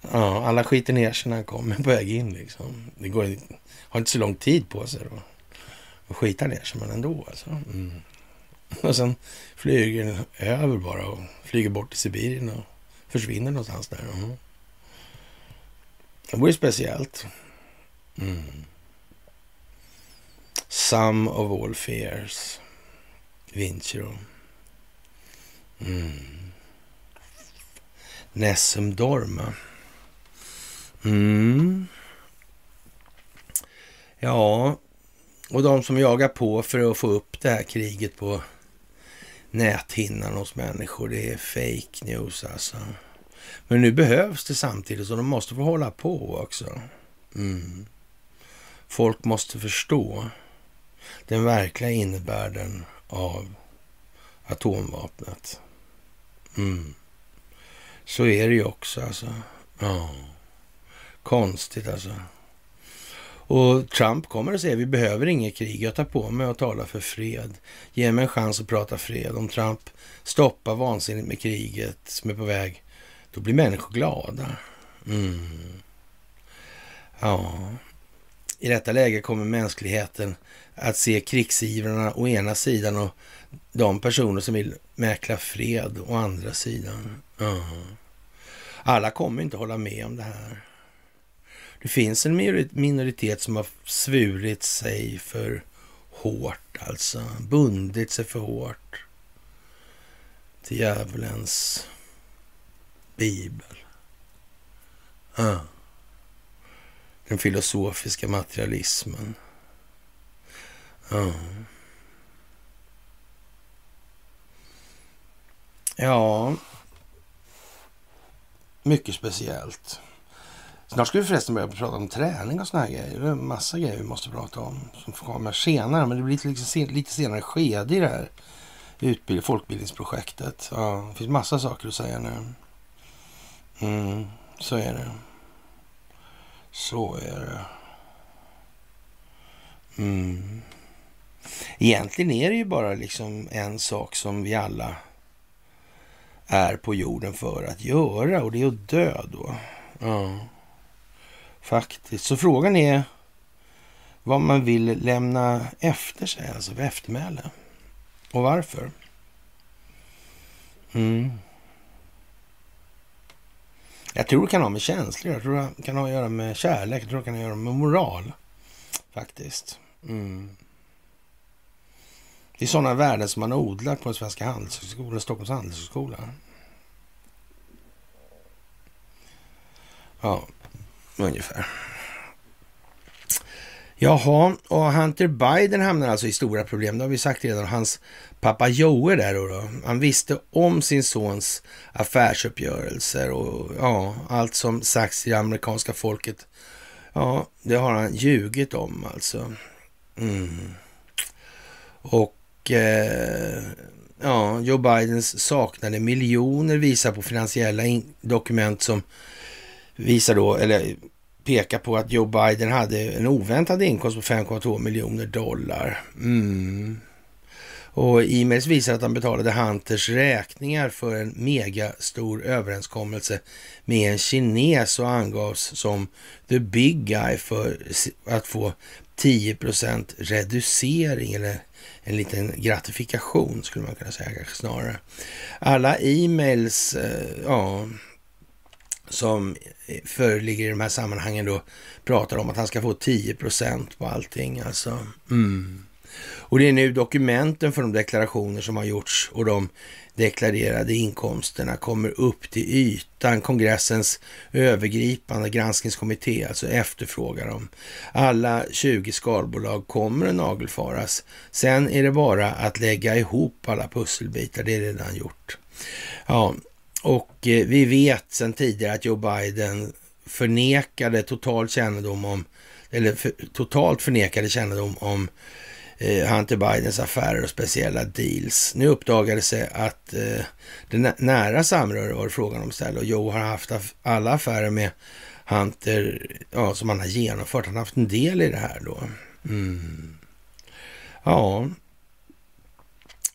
ja, alla skiter ner sig när han kommer på väg in liksom. Det går, har inte så lång tid på sig då. Och skita ner sig, men ändå alltså. Mm. Och sen flyger den över bara och flyger bort till Sibirien och försvinner någonstans där. Mm. Det vore speciellt. Mm. Some of all fears. Vinci Mm. Nessum Dorma. Mm. Ja, och de som jagar på för att få upp det här kriget på näthinnan hos människor, det är fake news alltså. Men nu behövs det samtidigt så de måste få hålla på också. Mm. Folk måste förstå den verkliga innebörden av atomvapnet. Mm. Så är det ju också alltså. Ja. Konstigt alltså. Och Trump kommer att säga vi behöver inget krig. Jag tar på mig att tala för fred. Ge mig en chans att prata fred. Om Trump stoppar vansinnigt med kriget som är på väg, då blir människor glada. Mm. Ja, i detta läge kommer mänskligheten att se krigsivrarna å ena sidan och de personer som vill mäkla fred å andra sidan. Ja. Alla kommer inte hålla med om det här. Det finns en minoritet som har svurit sig för hårt, alltså bundit sig för hårt till djävulens bibel. Uh. Den filosofiska materialismen. Uh. Ja, mycket speciellt. Snart ska vi förresten börja prata om träning och såna här grejer. Det är en massa grejer vi måste prata om som kommer senare. Men det blir lite, lite senare skede i det här utbild folkbildningsprojektet. Ja, det finns massa saker att säga nu. Mm, så är det. Så är det. Mm. Egentligen är det ju bara liksom en sak som vi alla är på jorden för att göra och det är att dö då. Ja. Faktiskt. Så frågan är vad man vill lämna efter sig, alltså för eftermäle. Och varför? Mm. Jag tror det kan ha med känslor, jag tror det kan ha att göra med kärlek, jag tror det kan ha att göra med moral. Faktiskt. Mm. Det är sådana värden som man odlar på den svenska handelshögskolan, Stockholms handelshögskola. Ja, ungefär. Jaha, och Hunter Biden hamnar alltså i stora problem. Det har vi sagt redan. Hans pappa Joe där då, då. Han visste om sin sons affärsuppgörelser och ja, allt som sagts till det amerikanska folket. Ja, det har han ljugit om alltså. Mm. Och eh, ja, Joe Bidens saknade miljoner visar på finansiella dokument som visar då, eller pekar på att Joe Biden hade en oväntad inkomst på 5,2 miljoner dollar. Mm. Och e-mails visar att han betalade Hunters räkningar för en megastor överenskommelse med en kines och angavs som the big guy för att få 10% reducering eller en liten gratifikation skulle man kunna säga kanske snarare. Alla e-mails, eh, ja, som föreligger i de här sammanhangen då pratar om att han ska få 10 procent på allting. Alltså. Mm. Och det är nu dokumenten för de deklarationer som har gjorts och de deklarerade inkomsterna kommer upp till ytan. Kongressens övergripande granskningskommitté alltså efterfrågar dem. Alla 20 skalbolag kommer att nagelfaras. Sen är det bara att lägga ihop alla pusselbitar. Det är redan gjort. Ja, och eh, vi vet sedan tidigare att Joe Biden förnekade total kännedom om, eller för, totalt förnekade kännedom om Eh, Hunter Bidens affärer och speciella deals. Nu uppdagades det att eh, det nära samröre var det frågan om istället och Joe har haft alla affärer med Hunter ja, som han har genomfört. Han har haft en del i det här då. Mm. Ja,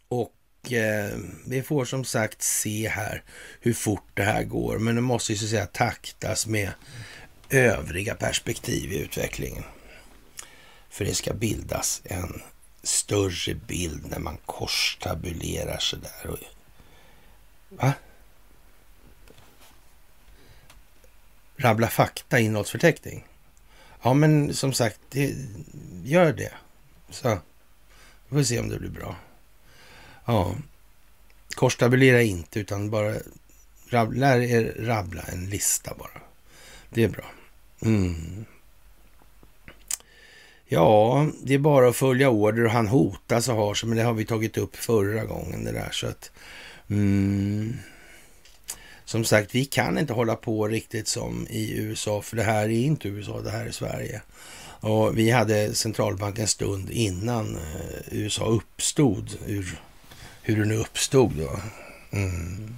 och eh, vi får som sagt se här hur fort det här går. Men det måste ju så att säga taktas med övriga perspektiv i utvecklingen. För det ska bildas en större bild när man korstabulerar sådär. Va? Rabbla fakta innehållsförteckning? Ja, men som sagt, det, gör det. Så vi får se om det blir bra. Ja, korstabulera inte utan bara rabbla, lär er rabbla en lista bara. Det är bra. Mm. Ja, det är bara att följa order och han hotas och har sig, men det har vi tagit upp förra gången det där. Så att, mm, som sagt, vi kan inte hålla på riktigt som i USA, för det här är inte USA, det här är Sverige. Och vi hade centralbanken stund innan eh, USA uppstod, ur, hur det nu uppstod då. Mm.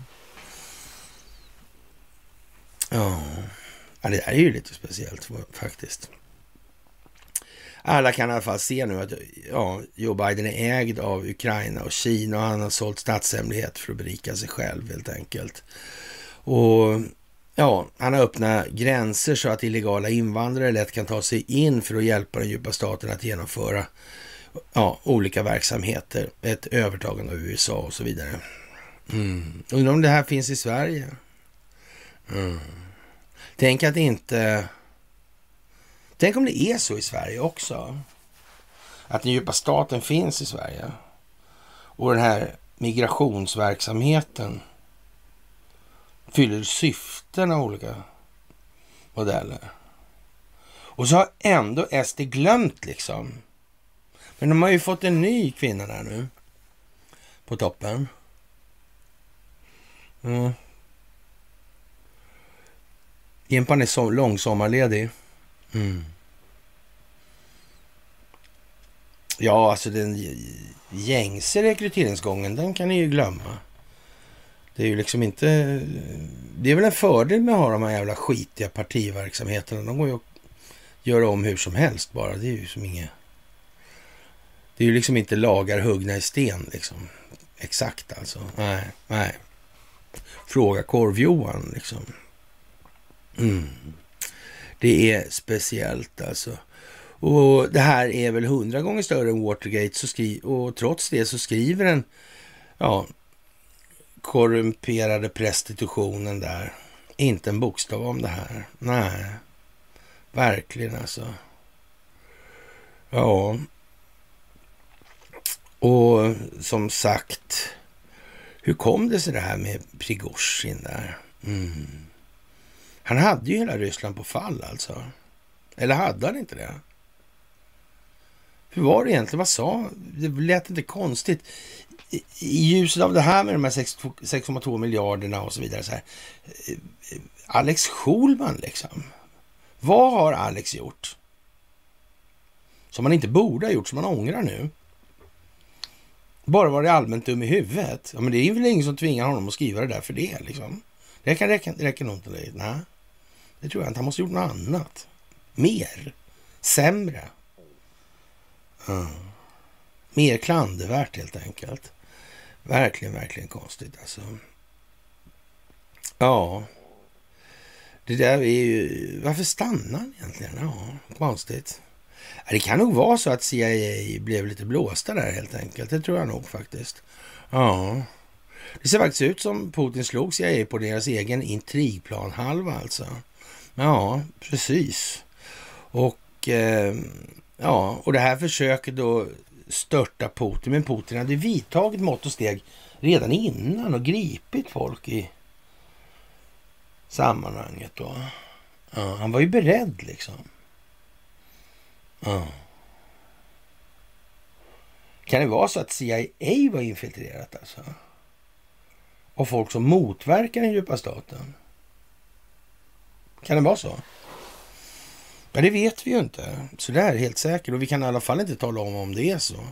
Ja. ja, det där är ju lite speciellt faktiskt. Alla kan i alla fall se nu att ja, Joe Biden är ägd av Ukraina och Kina och han har sålt statshemlighet för att berika sig själv helt enkelt. Och ja, han har öppnat gränser så att illegala invandrare lätt kan ta sig in för att hjälpa den djupa staten att genomföra ja, olika verksamheter, ett övertagande av USA och så vidare. Mm. Undrar om det här finns i Sverige? Mm. Tänk att inte Tänk om det är så i Sverige också. Att den djupa staten finns i Sverige. Och den här migrationsverksamheten fyller syften av olika modeller. Och så har ändå SD glömt liksom. Men de har ju fått en ny kvinna där nu. På toppen. Mm. Jimpan är så långsommarledig. Mm. Ja, alltså den gängse rekryteringsgången, den kan ni ju glömma. Det är ju liksom inte... Det är väl en fördel med att ha de här jävla skitiga partiverksamheterna. De går ju att göra om hur som helst bara. Det är ju som inget... Det är ju liksom inte lagar huggna i sten liksom. Exakt alltså. Nej, nej. Fråga Korv-Johan liksom. Mm. Det är speciellt alltså. Och det här är väl hundra gånger större än Watergate så skri och trots det så skriver den ja, korrumperade prostitutionen där inte en bokstav om det här. Nej, verkligen alltså. Ja, och som sagt, hur kom det sig det här med Prigozjin där? Mm. Han hade ju hela Ryssland på fall alltså. Eller hade han inte det? Hur var det egentligen? Vad sa Det lät inte konstigt. I, i ljuset av det här med de här 6,2 miljarderna och så vidare. Så här. Alex Schulman liksom. Vad har Alex gjort? Som han inte borde ha gjort, som han ångrar nu. Bara varit allmänt dum i huvudet. Ja, men det är väl ingen som tvingar honom att skriva det där för det. Liksom. Det räcker, räcker, räcker nog inte. Nej. Det tror jag inte. Han måste ha gjort något annat. Mer. Sämre. Mm. Mer klandervärt helt enkelt. Verkligen, verkligen konstigt alltså. Ja. Det där är ju... Varför stannar han egentligen? Ja, konstigt. Det kan nog vara så att CIA blev lite blåsta där helt enkelt. Det tror jag nog faktiskt. Ja. Det ser faktiskt ut som Putin slog CIA på deras egen intrigplanhalva alltså. Ja, precis. Och eh, ja, och det här försöker då störta Putin. Men Putin hade vidtagit mått och steg redan innan och gripit folk i sammanhanget. Då. Ja, han var ju beredd liksom. Ja. Kan det vara så att CIA var infiltrerat alltså? Och folk som motverkar den djupa staten? Kan det vara så? Ja, det vet vi ju inte. Så det är helt säkert. Och vi kan i alla fall inte tala om om det är så.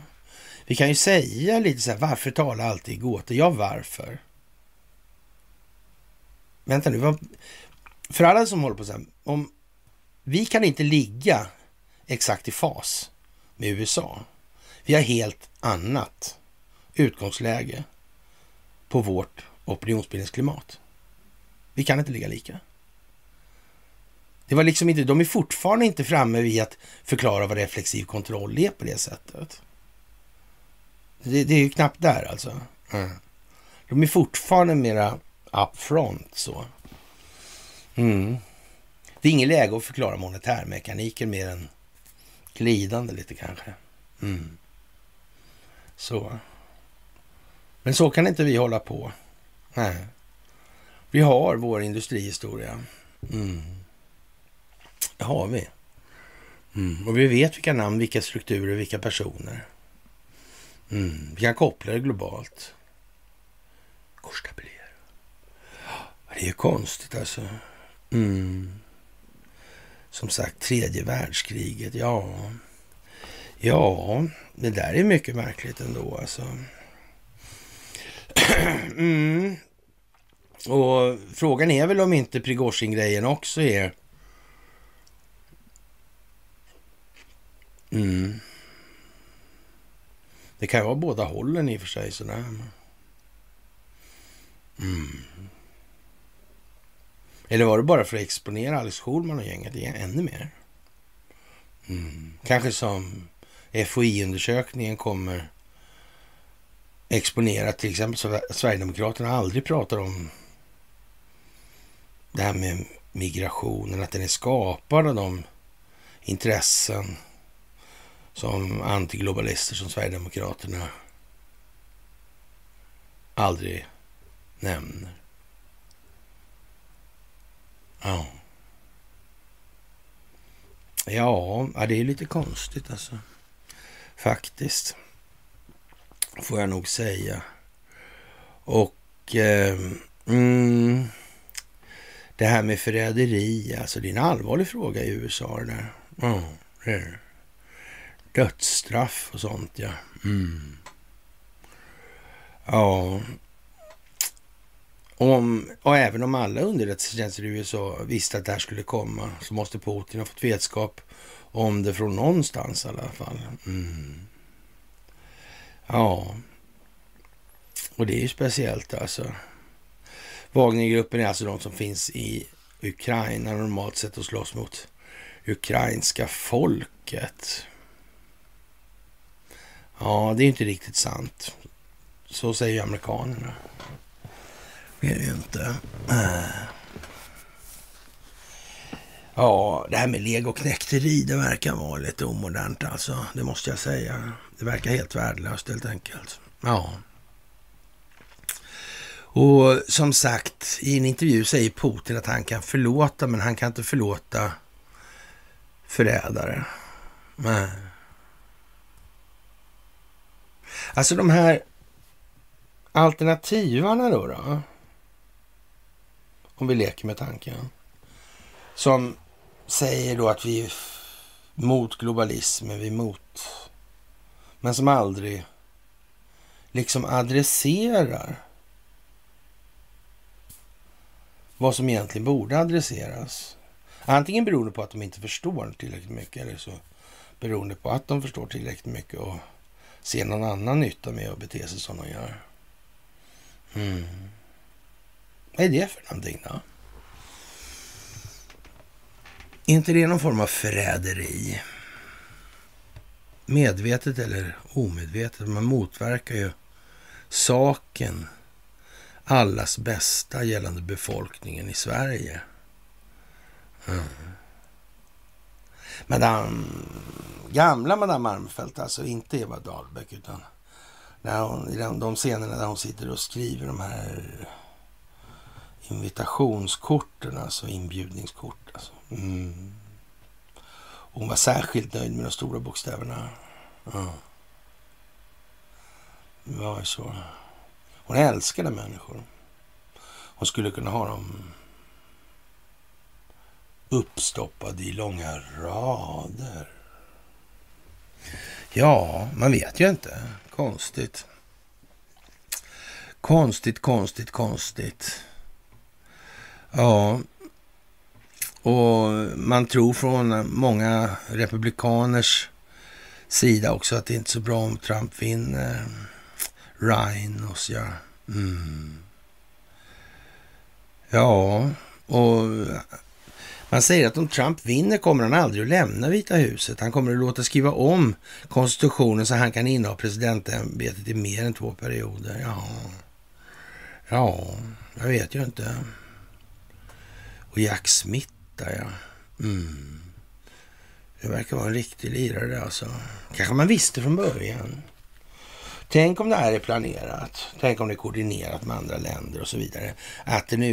Vi kan ju säga lite så här, varför tala alltid i gåtor? Ja, varför? Vänta nu, vad... för alla som håller på så här, om vi kan inte ligga exakt i fas med USA. Vi har helt annat utgångsläge på vårt opinionsbildningsklimat. Vi kan inte ligga lika. Det var liksom inte, de är fortfarande inte framme vid att förklara vad reflexiv kontroll är på det sättet. Det, det är ju knappt där alltså. Mm. De är fortfarande mera upfront så. Mm. Det är ingen läge att förklara monetärmekaniken mer än glidande lite kanske. Mm. Så. Men så kan inte vi hålla på. Nej. Vi har vår industrihistoria. Mm. Det har vi. Mm. Och vi vet vilka namn, vilka strukturer, vilka personer. Mm. Vi kan koppla det globalt. Korstabiljer. Det är ju konstigt alltså. Mm. Som sagt, tredje världskriget. Ja, ja, det där är mycket märkligt ändå alltså. *clears throat* Mm. Och frågan är väl om inte Prigozjin-grejen också är... Mm. Det kan ju vara båda hållen i och för sig. Sådär. Mm. Eller var det bara för att exponera Alex Schulman och gänget ännu mer? Mm. Kanske som FOI-undersökningen kommer exponera till exempel så Sverigedemokraterna aldrig pratar om det här med migrationen, att den är skapad av de intressen som antiglobalister som Sverigedemokraterna aldrig nämner. Ja. Ja, det är lite konstigt alltså. Faktiskt. Får jag nog säga. Och eh, mm, det här med förräderi, alltså det är en allvarlig fråga i USA det där. Ja, det är det. Dödsstraff och sånt ja. Mm. Ja. Om, och även om alla underrättelsetjänster i USA visste att det här skulle komma så måste Putin ha fått vetskap om det från någonstans i alla fall. Mm. Ja, och det är ju speciellt alltså. Wagnergruppen är alltså de som finns i Ukraina normalt sett och slåss mot ukrainska folket. Ja, det är inte riktigt sant. Så säger amerikanerna. Det är det ju inte. Ja, det här med legoknäkteri, det verkar vara lite omodernt alltså. Det måste jag säga. Det verkar helt värdelöst helt enkelt. Ja. Och som sagt, i en intervju säger Putin att han kan förlåta, men han kan inte förlåta förrädare. Nej. Alltså de här alternativarna då, då? Om vi leker med tanken. Som säger då att vi är mot globalismen, vi är mot... Men som aldrig liksom adresserar vad som egentligen borde adresseras. Antingen beroende på att de inte förstår tillräckligt mycket eller så beroende på att de förstår tillräckligt mycket och Se någon annan nytta med att bete sig som de gör. Mm. Vad är det för någonting då? Är inte det någon form av förräderi? Medvetet eller omedvetet. Man motverkar ju saken, allas bästa gällande befolkningen i Sverige. Mm. Madame, gamla Madame Armfelt, alltså inte Eva Dahlbeck, utan när hon, i de, de scenerna där hon sitter och skriver de här invitationskorten, alltså inbjudningskort. Alltså. Mm. Hon var särskilt nöjd med de stora bokstäverna. Ja. Det var ju så. Hon älskade människor. Hon skulle kunna ha dem uppstoppad i långa rader. Ja, man vet ju inte. Konstigt. Konstigt, konstigt, konstigt. Ja, och man tror från många republikaners sida också att det inte är så bra om Trump vinner. Rhinos, ja. Mm. Ja, och han säger att om Trump vinner kommer han aldrig att lämna Vita huset. Han kommer att låta skriva om konstitutionen så han kan inneha presidentämbetet i mer än två perioder. Ja, ja jag vet ju inte. Och Jack Smith där ja. Mm. Det verkar vara en riktig lirare alltså. Kanske man visste från början. Tänk om det här är planerat. Tänk om det är koordinerat med andra länder och så vidare. Att den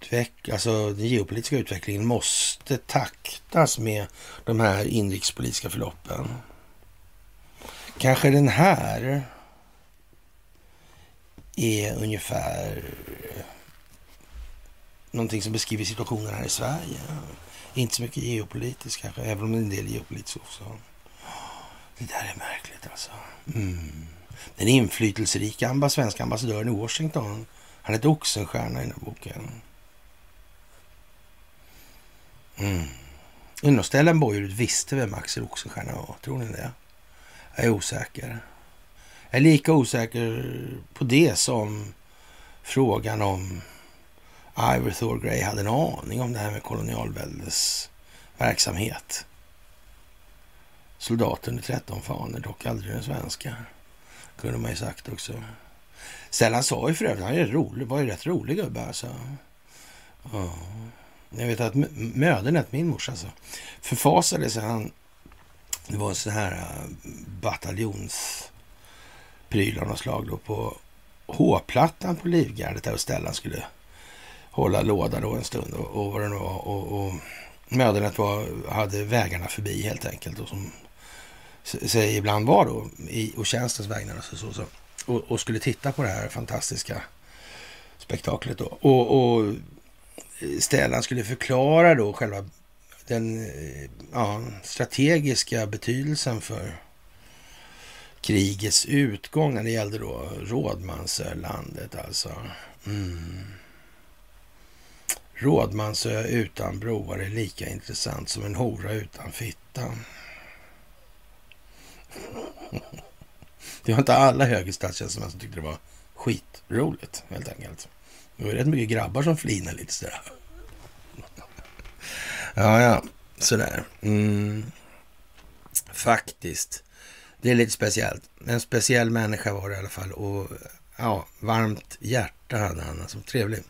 utveck alltså den geopolitiska utvecklingen måste taktas med de här inrikespolitiska förloppen. Kanske den här är ungefär någonting som beskriver situationen här i Sverige. Inte så mycket geopolitiskt kanske, även om det är en del geopolitiskt också. Det där är märkligt alltså. Mm. Den inflytelserika svenska ambassadören i Washington, han heter Oxenstierna i den här boken. Mm. Undrar om visste vem Axel Oxenstierna var. Tror ni det? Jag är osäker. Jag är lika osäker på det som frågan om Ivor Thorgray hade en aning om det här med kolonialväldets verksamhet. Soldaten under 13 faner, dock aldrig den svenska. Kunde man ju sagt också. Stellan sa ju för övrigt, han är rolig, var ju rätt rolig gubbe alltså. Ja. Jag vet att Mödernet, min morsa alltså, förfasade sig. Han, det var en sån här eh, bataljonspryl av något slag då på H-plattan på Livgardet där Stellan skulle hålla låda då en stund och, och vad det nu var. Och, och mödernet var, hade vägarna förbi helt enkelt. Och som sig ibland var då i och tjänstens vägnar. Så, så, så, och, och, skulle titta på det här fantastiska spektaklet då. Och, och Stellan skulle förklara då själva den eh, ja, strategiska betydelsen för krigets utgång när det gällde då Rådmansölandet alltså. Mm. Rådmansö utan broar är lika intressant som en hora utan fitta. *laughs* Det var inte alla högre statstjänstemän som tyckte det var skitroligt helt enkelt. Det var rätt mycket grabbar som flinade lite sådär. *laughs* Ja, ja, sådär. Mm. Faktiskt. Det är lite speciellt. En speciell människa var det i alla fall. Och ja, varmt hjärta hade han. Alltså, trevlig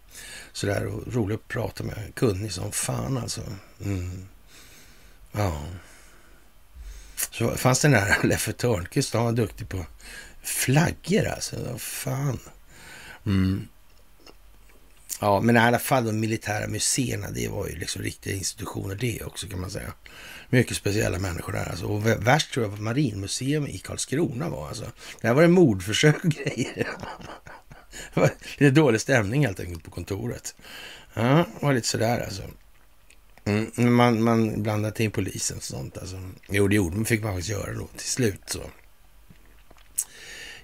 sådär och rolig att prata med. Kunnig som fan alltså. Mm. Ja. Så fanns den där *laughs* Leffe Törnqvist, han var duktig på flaggor alltså. Vad fan. Mm. Ja, men i alla fall de militära museerna, det var ju liksom riktiga institutioner det också kan man säga. Mycket speciella människor där alltså. Och värst tror jag var Marinmuseum i Karlskrona var alltså. Där var det mordförsök och *laughs* grejer. Det var lite dålig stämning helt enkelt på kontoret. Ja, det var lite sådär alltså. Mm, man, man blandade in polisen och sånt. Alltså. Jo, det gjorde man. fick man faktiskt göra då till slut. så.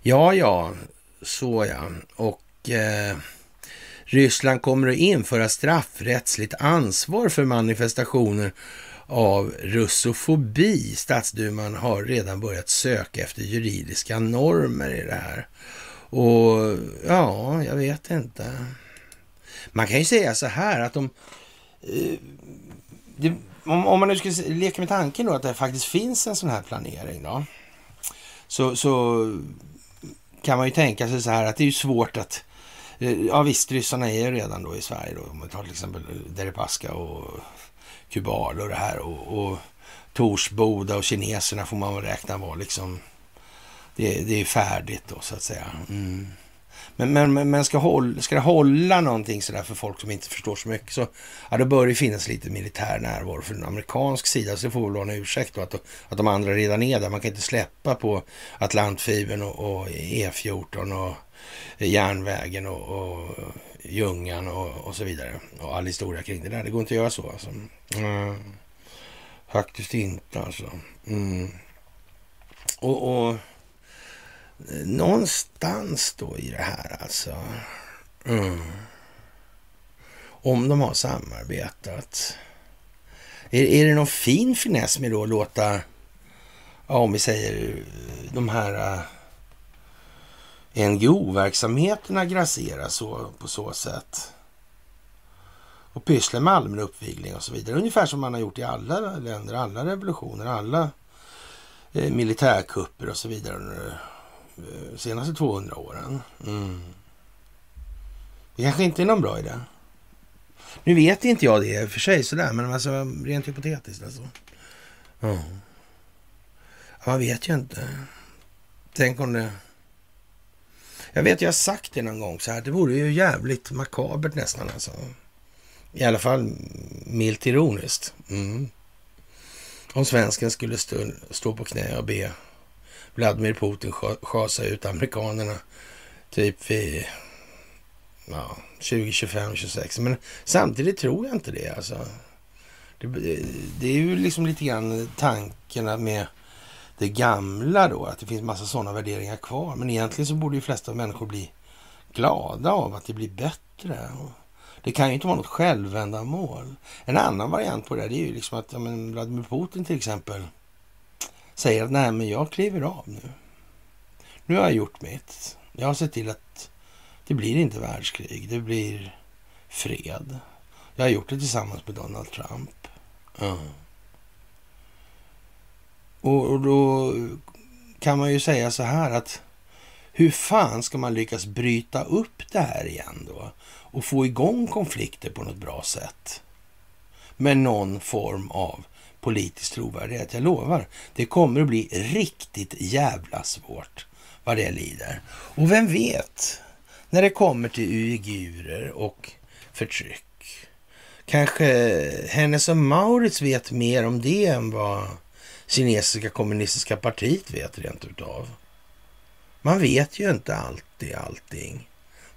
Ja, ja, så ja. Och eh, Ryssland kommer att införa straffrättsligt ansvar för manifestationer av russofobi. Statsduman har redan börjat söka efter juridiska normer i det här. Och ja, jag vet inte. Man kan ju säga så här att om... Eh, det, om, om, man nu skulle leka med tanken då att det faktiskt finns en sån här planering då. Så, så kan man ju tänka sig så här att det är ju svårt att... Eh, ja visst, ryssarna är ju redan då i Sverige då. Om man tar till exempel eh, Deripaska och Kubal och det här. Och, och Torsboda och kineserna får man väl räkna var liksom det, det är färdigt då så att säga. Mm. Men, men, men ska, hålla, ska det hålla någonting sådär för folk som inte förstår så mycket så ja, då bör det finnas lite militär närvaro för amerikansk sida. Så det får väl vara en ursäkt då att, att de andra redan är där. Man kan inte släppa på Atlantfibern och, och E14 och järnvägen och, och Ljungan och, och så vidare. Och all historia kring det där. Det går inte att göra så alltså. Mm. Faktiskt inte alltså. Mm. Och, och någonstans då i det här alltså. Mm. Om de har samarbetat. Är, är det någon fin finess med då att låta, ja, om vi säger de här uh, NGO-verksamheterna grasserar så, på så sätt? Och pysslar med allmän uppvigling och så vidare. Ungefär som man har gjort i alla länder, alla revolutioner, alla eh, militärkupper och så vidare under de senaste 200 åren. Mm. Det kanske inte är någon bra idé. Nu vet inte jag det i och för sig sådär, men alltså rent hypotetiskt alltså. Ja. Man vet ju inte. Tänk om det... Jag vet, jag har sagt det någon gång så här. Det vore ju jävligt makabert nästan alltså. I alla fall milt ironiskt. Mm. Om svensken skulle stå, stå på knä och be Vladimir Putin schasa ut amerikanerna typ vid ja, 20, 25, 26. Men samtidigt tror jag inte det. Alltså. Det, det är ju liksom lite grann tankarna med det gamla då, att det finns massa sådana värderingar kvar. Men egentligen så borde de flesta människor bli glada av att det blir bättre. Det kan ju inte vara något självändamål. En annan variant på det, det är ju liksom att ja, men Vladimir Putin till exempel säger att nej, men jag kliver av nu. Nu har jag gjort mitt. Jag har sett till att det blir inte världskrig, det blir fred. Jag har gjort det tillsammans med Donald Trump. Mm. Och, och då kan man ju säga så här att hur fan ska man lyckas bryta upp det här igen då? Och få igång konflikter på något bra sätt? Med någon form av politisk trovärdighet. Jag lovar, det kommer att bli riktigt jävla svårt vad det lider. Och vem vet, när det kommer till uigurer och förtryck. Kanske Hennes och Maurits vet mer om det än vad kinesiska kommunistiska partiet vet rent utav. Man vet ju inte alltid allting.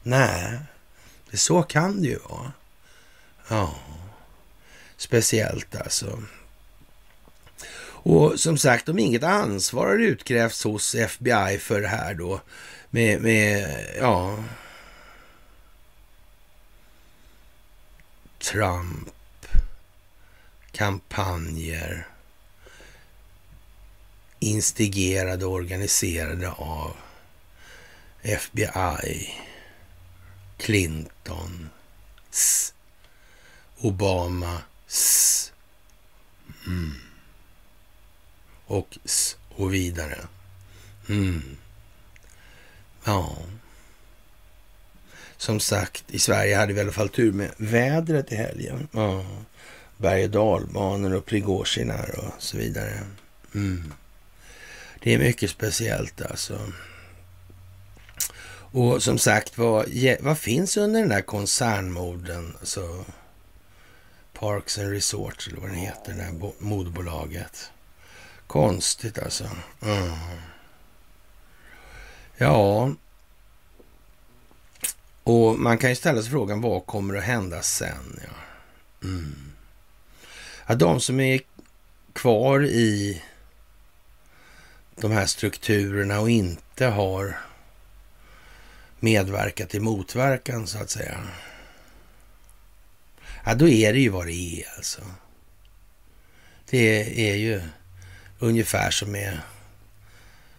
Nej, det så kan det ju vara. Ja, speciellt alltså. Och som sagt, om inget ansvar har utkrävts hos FBI för det här då med, med ja, Trump, kampanjer instigerade och organiserade av FBI, Clinton, Obama, mm. och och vidare. Mm. Ja. Som sagt, i Sverige hade vi i alla fall tur med vädret i helgen. Ja. Berg och dalbanor och Prigozjinar och så vidare. Mm. Det är mycket speciellt alltså. Och som sagt, vad, vad finns under den där koncernmorden? Alltså Parks and Resorts eller vad den heter, det här modbolaget. Konstigt alltså. Mm. Ja, och man kan ju ställa sig frågan vad kommer att hända sen? Ja. Mm. Att de som är kvar i de här strukturerna och inte har medverkat i motverkan så att säga. Ja, då är det ju vad det är alltså. Det är ju ungefär som med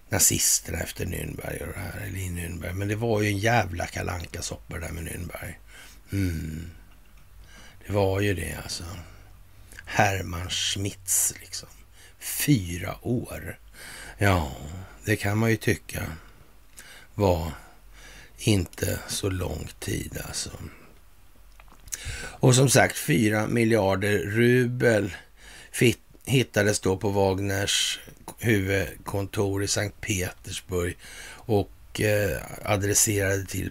nazisterna efter Nürnberg och det här, eller i Nürnberg. Men det var ju en jävla kalanka soppa där med Nürnberg. Mm. Det var ju det alltså. Hermann Schmitz liksom. Fyra år. Ja, det kan man ju tycka var inte så lång tid alltså. Och som sagt, fyra miljarder rubel hittades då på Wagners huvudkontor i Sankt Petersburg och eh, adresserade till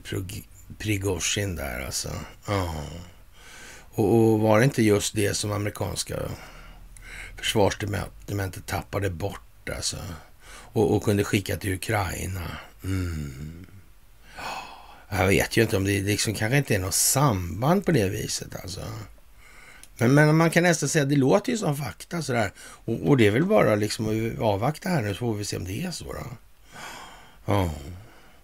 Prigozjin där alltså. Ja. Och, och, var det inte just det som amerikanska försvarsdepartementet tappade bort alltså? Och, och kunde skicka till Ukraina. Mm. Jag vet ju inte om det liksom kanske inte är något samband på det viset alltså. Men, men man kan nästan säga att det låter ju som fakta sådär. Och, och det är väl bara liksom att avvakta här nu så får vi se om det är så då. Ja.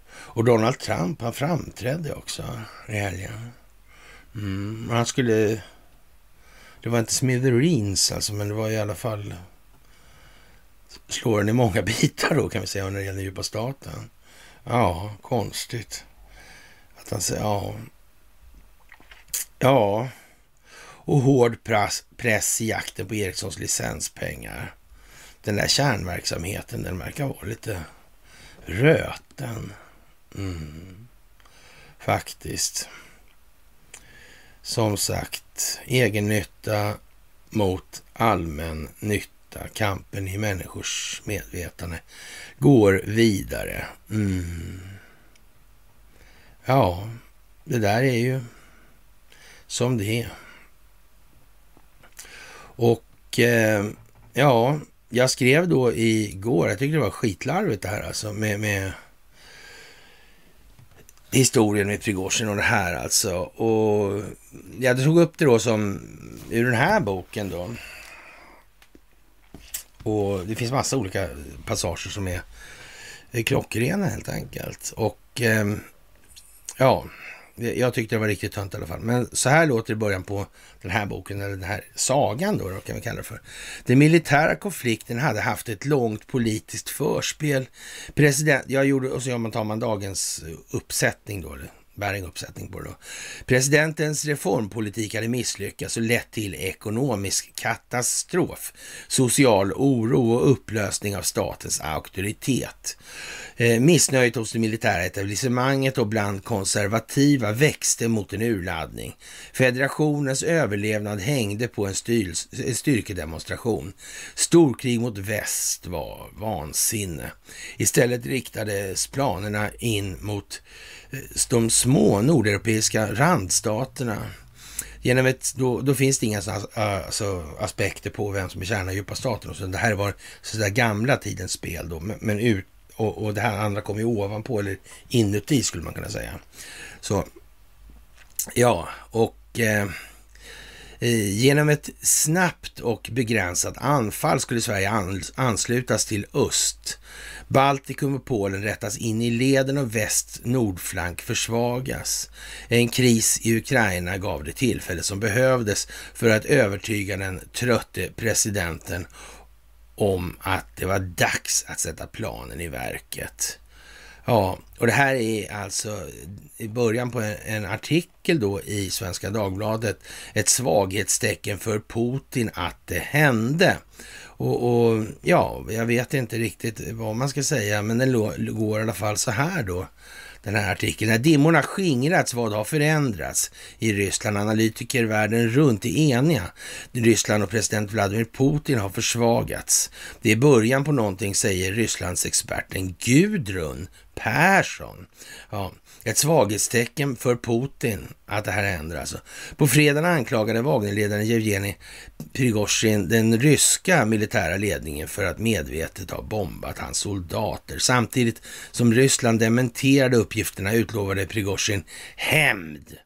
Och Donald Trump, han framträdde också i helgen. Mm, han skulle... Det var inte smithereens alltså, men det var i alla fall... Slår den i många *laughs* bitar då kan vi säga när det gäller djupa staten. Ja, konstigt. Att han säger, ja. Ja. Och hård press, press i jakten på Ericssons licenspengar. Den där kärnverksamheten, den verkar vara lite röten. Mm. Faktiskt. Som sagt, egennytta mot allmän nytta. Kampen i människors medvetande går vidare. Mm. Ja, det där är ju som det är. Och eh, ja, jag skrev då igår, jag tyckte det var skitlarvigt det här alltså med, med historien med Prigozjin och det här alltså. Och jag tog upp det då som ur den här boken då. Och det finns massa olika passager som är klockrena helt enkelt. Och eh, ja, jag tyckte det var riktigt tönt i alla fall. Men så här låter det i början på den här boken, eller den här sagan då, då kan vi kalla det för. Den militära konflikten hade haft ett långt politiskt förspel. President, jag gjorde, och så tar man dagens uppsättning då, bäring uppsättning på det då. Presidentens reformpolitik hade misslyckats och lett till ekonomisk katastrof, social oro och upplösning av statens auktoritet. Eh, missnöjet hos det militära etablissemanget och bland konservativa växte mot en urladdning. Federationens överlevnad hängde på en styrkedemonstration. Storkrig mot väst var vansinne. Istället riktades planerna in mot de små nordeuropeiska randstaterna. Genom ett, då, då finns det inga alltså, aspekter på vem som är kärna i djupa staten. Och så. Det här var så där gamla tidens spel då, men, men ut, och, och det här andra kom ju ovanpå eller inuti skulle man kunna säga. Så ja, och eh Eh, genom ett snabbt och begränsat anfall skulle Sverige anslutas till öst. Baltikum och Polen rättas in i leden och väst nordflank försvagas. En kris i Ukraina gav det tillfälle som behövdes för att övertyga den trötte presidenten om att det var dags att sätta planen i verket. Ja, och det här är alltså i början på en, en, artikel då i Svenska Dagbladet. Ett svaghetstecken för Putin att det hände. Och, och ja, jag vet inte riktigt vad man ska säga, men den går i alla fall så här då den här artikeln. När dimmorna skingrats, vad har förändrats i Ryssland? Analytiker världen runt är eniga. Ryssland och president Vladimir Putin har försvagats. Det är början på någonting, säger Rysslands experten Gudrun Persson. Ja, ett svaghetstecken för Putin att det här händer alltså. På fredagen anklagade Wagnerledaren Jevgenij Prigozjin den ryska militära ledningen för att medvetet ha bombat hans soldater. Samtidigt som Ryssland dementerade uppgifterna utlovade Prigozjin hämnd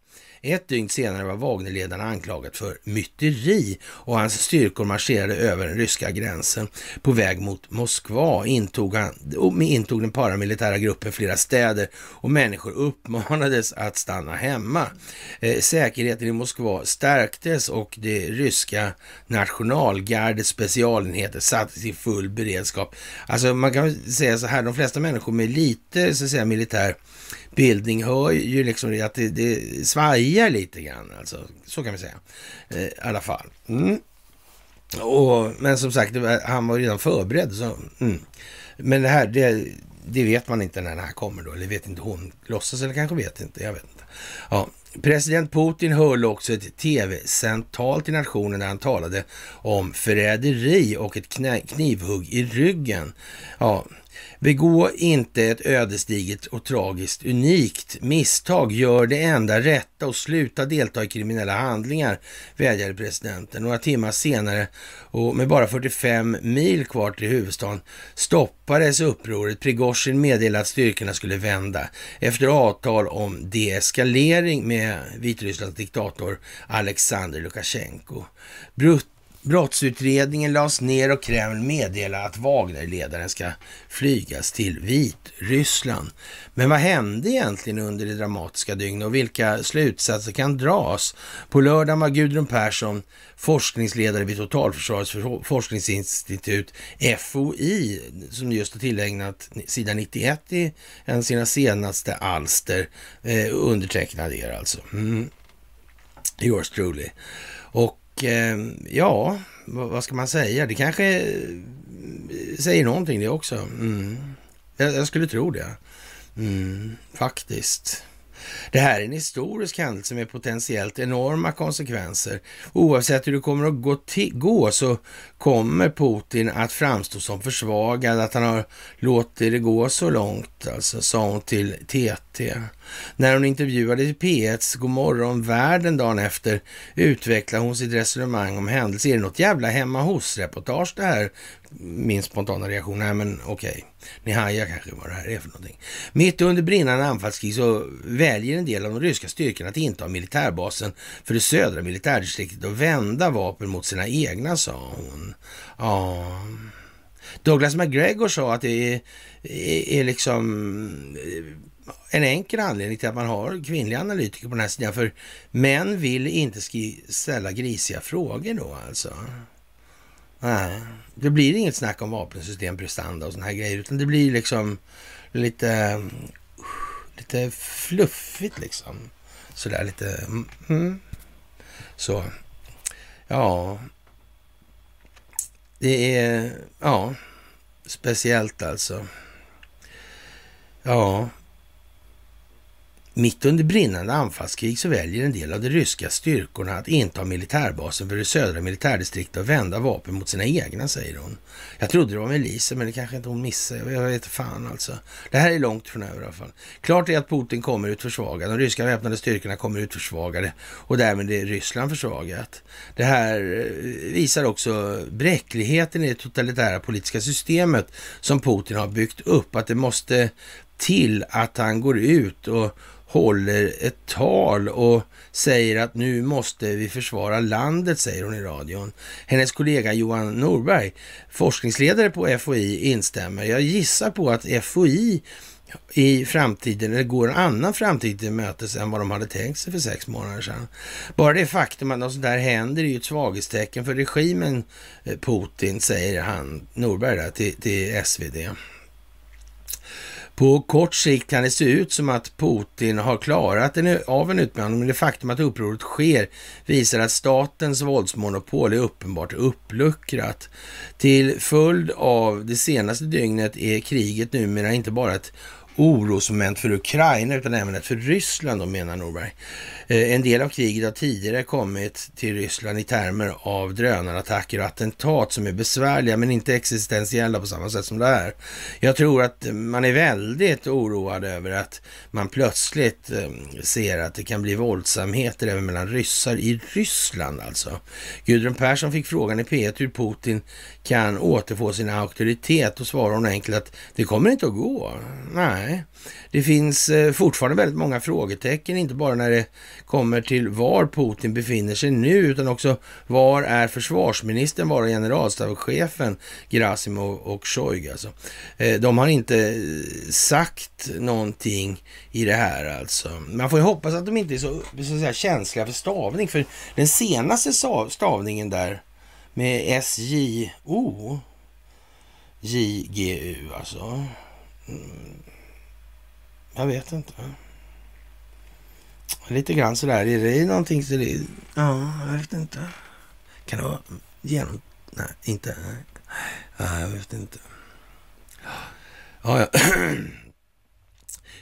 ett dygn senare var Wagnerledarna anklagat för myteri och hans styrkor marscherade över den ryska gränsen. På väg mot Moskva intog, han, intog den paramilitära gruppen flera städer och människor uppmanades att stanna hemma. Eh, säkerheten i Moskva stärktes och det ryska nationalgardets specialenheter sattes i full beredskap. Alltså man kan säga så här, de flesta människor med lite så att säga militär bildning hör ju liksom att det, det svajar lite grann. Alltså, så kan vi säga. Eh, I alla fall. Mm. Och, men som sagt, var, han var redan förberedd. Så, mm. Men det här, det, det, vet man inte när den här kommer då. Eller vet inte hon. Låtsas eller kanske vet inte. Jag vet inte. Ja. President Putin höll också ett tv-sänt tal till nationen där han talade om förräderi och ett knivhugg i ryggen. Ja, Begå inte ett ödesdigert och tragiskt unikt misstag. Gör det enda rätta och sluta delta i kriminella handlingar, vädjade presidenten. Några timmar senare och med bara 45 mil kvar till huvudstaden stoppades upproret. Prigozjin meddelade att styrkorna skulle vända efter avtal om deeskalering med Vitrysslands diktator Alexander Lukasjenko. Brut Brottsutredningen lades ner och Kreml meddelade att Wagnerledaren ska flygas till Vitryssland. Men vad hände egentligen under det dramatiska dygnet och vilka slutsatser kan dras? På lördagen var Gudrun Persson forskningsledare vid Totalförsvarets forskningsinstitut, FOI, som just har tillägnat sida 91 i en av sina senaste alster, eh, undertecknad er alltså. Mm. Yours truly. Och Eh, ja, vad ska man säga? Det kanske eh, säger någonting det också. Mm. Jag, jag, skulle tro det. Mm, faktiskt. Det här är en historisk händelse med potentiellt enorma konsekvenser. Oavsett hur det kommer att gå, gå så kommer Putin att framstå som försvagad, att han har låtit det gå så långt, alltså, sa hon till TT. När hon intervjuade i P1s Godmorgon världen dagen efter utvecklade hon sitt resonemang om händelser. Är det något jävla hemma hos-reportage det här? Min spontana reaktion, nej men okej. Okay. Ni hajar kanske vad det här är för någonting. Mitt under brinnande anfallskrig så väljer en del av de ryska styrkorna att inta militärbasen för det södra militärdistriktet och vända vapen mot sina egna, sa hon. Ja... Douglas McGregor sa att det är, är, är liksom eh, en enkel anledning till att man har kvinnliga analytiker på den här sidan. För män vill inte ställa grisiga frågor då alltså. Nej, det blir inget snack om vapensystem, prestanda och såna här grejer. Utan det blir liksom lite, lite fluffigt liksom. Sådär lite... Mm. mm. Så. Ja. Det är... Ja. Speciellt alltså. Ja. Mitt under brinnande anfallskrig så väljer en del av de ryska styrkorna att inta militärbasen för det södra militärdistriktet och vända vapen mot sina egna, säger hon. Jag trodde det var med men det kanske inte hon missade. Jag vet fan alltså. Det här är långt från över i alla fall. Klart är att Putin kommer ut försvagad. De ryska väpnade styrkorna kommer ut försvagade och därmed är Ryssland försvagat. Det här eh, visar också bräckligheten i det totalitära politiska systemet som Putin har byggt upp. Att det måste till att han går ut och håller ett tal och säger att nu måste vi försvara landet, säger hon i radion. Hennes kollega Johan Norberg, forskningsledare på FOI, instämmer. Jag gissar på att FOI i framtiden, eller går en annan framtid till mötes än vad de hade tänkt sig för sex månader sedan. Bara det faktum att något sånt där händer är ju ett svaghetstecken för regimen eh, Putin, säger han, Norberg där, till, till SvD. På kort sikt kan det se ut som att Putin har klarat en, av en utmaning, men det faktum att upproret sker visar att statens våldsmonopol är uppenbart uppluckrat. Till följd av det senaste dygnet är kriget numera inte bara ett orosmoment för Ukraina utan även för Ryssland, då, menar Norberg. Eh, en del av kriget har tidigare kommit till Ryssland i termer av drönarattacker och attentat som är besvärliga men inte existentiella på samma sätt som det här. Jag tror att man är väldigt oroad över att man plötsligt eh, ser att det kan bli våldsamheter även mellan ryssar i Ryssland alltså. Gudrun Persson fick frågan i P1 hur Putin kan återfå sin auktoritet och svarar hon enkelt att det kommer inte att gå. Nej, det finns eh, fortfarande väldigt många frågetecken, inte bara när det kommer till var Putin befinner sig nu, utan också var är försvarsministern, var är generalstabschefen Grasimov och Shoigu? Alltså. Eh, de har inte eh, sagt någonting i det här alltså. Man får ju hoppas att de inte är så, så säga, känsliga för stavning, för den senaste stavningen där med SJO, JGU alltså. Mm. Jag vet inte. Lite grann sådär. Är det någonting så det... Ja, jag vet inte. Kan det vara genom... Nej, inte. Nej, ja, jag vet inte. Ja, ja. *clears throat*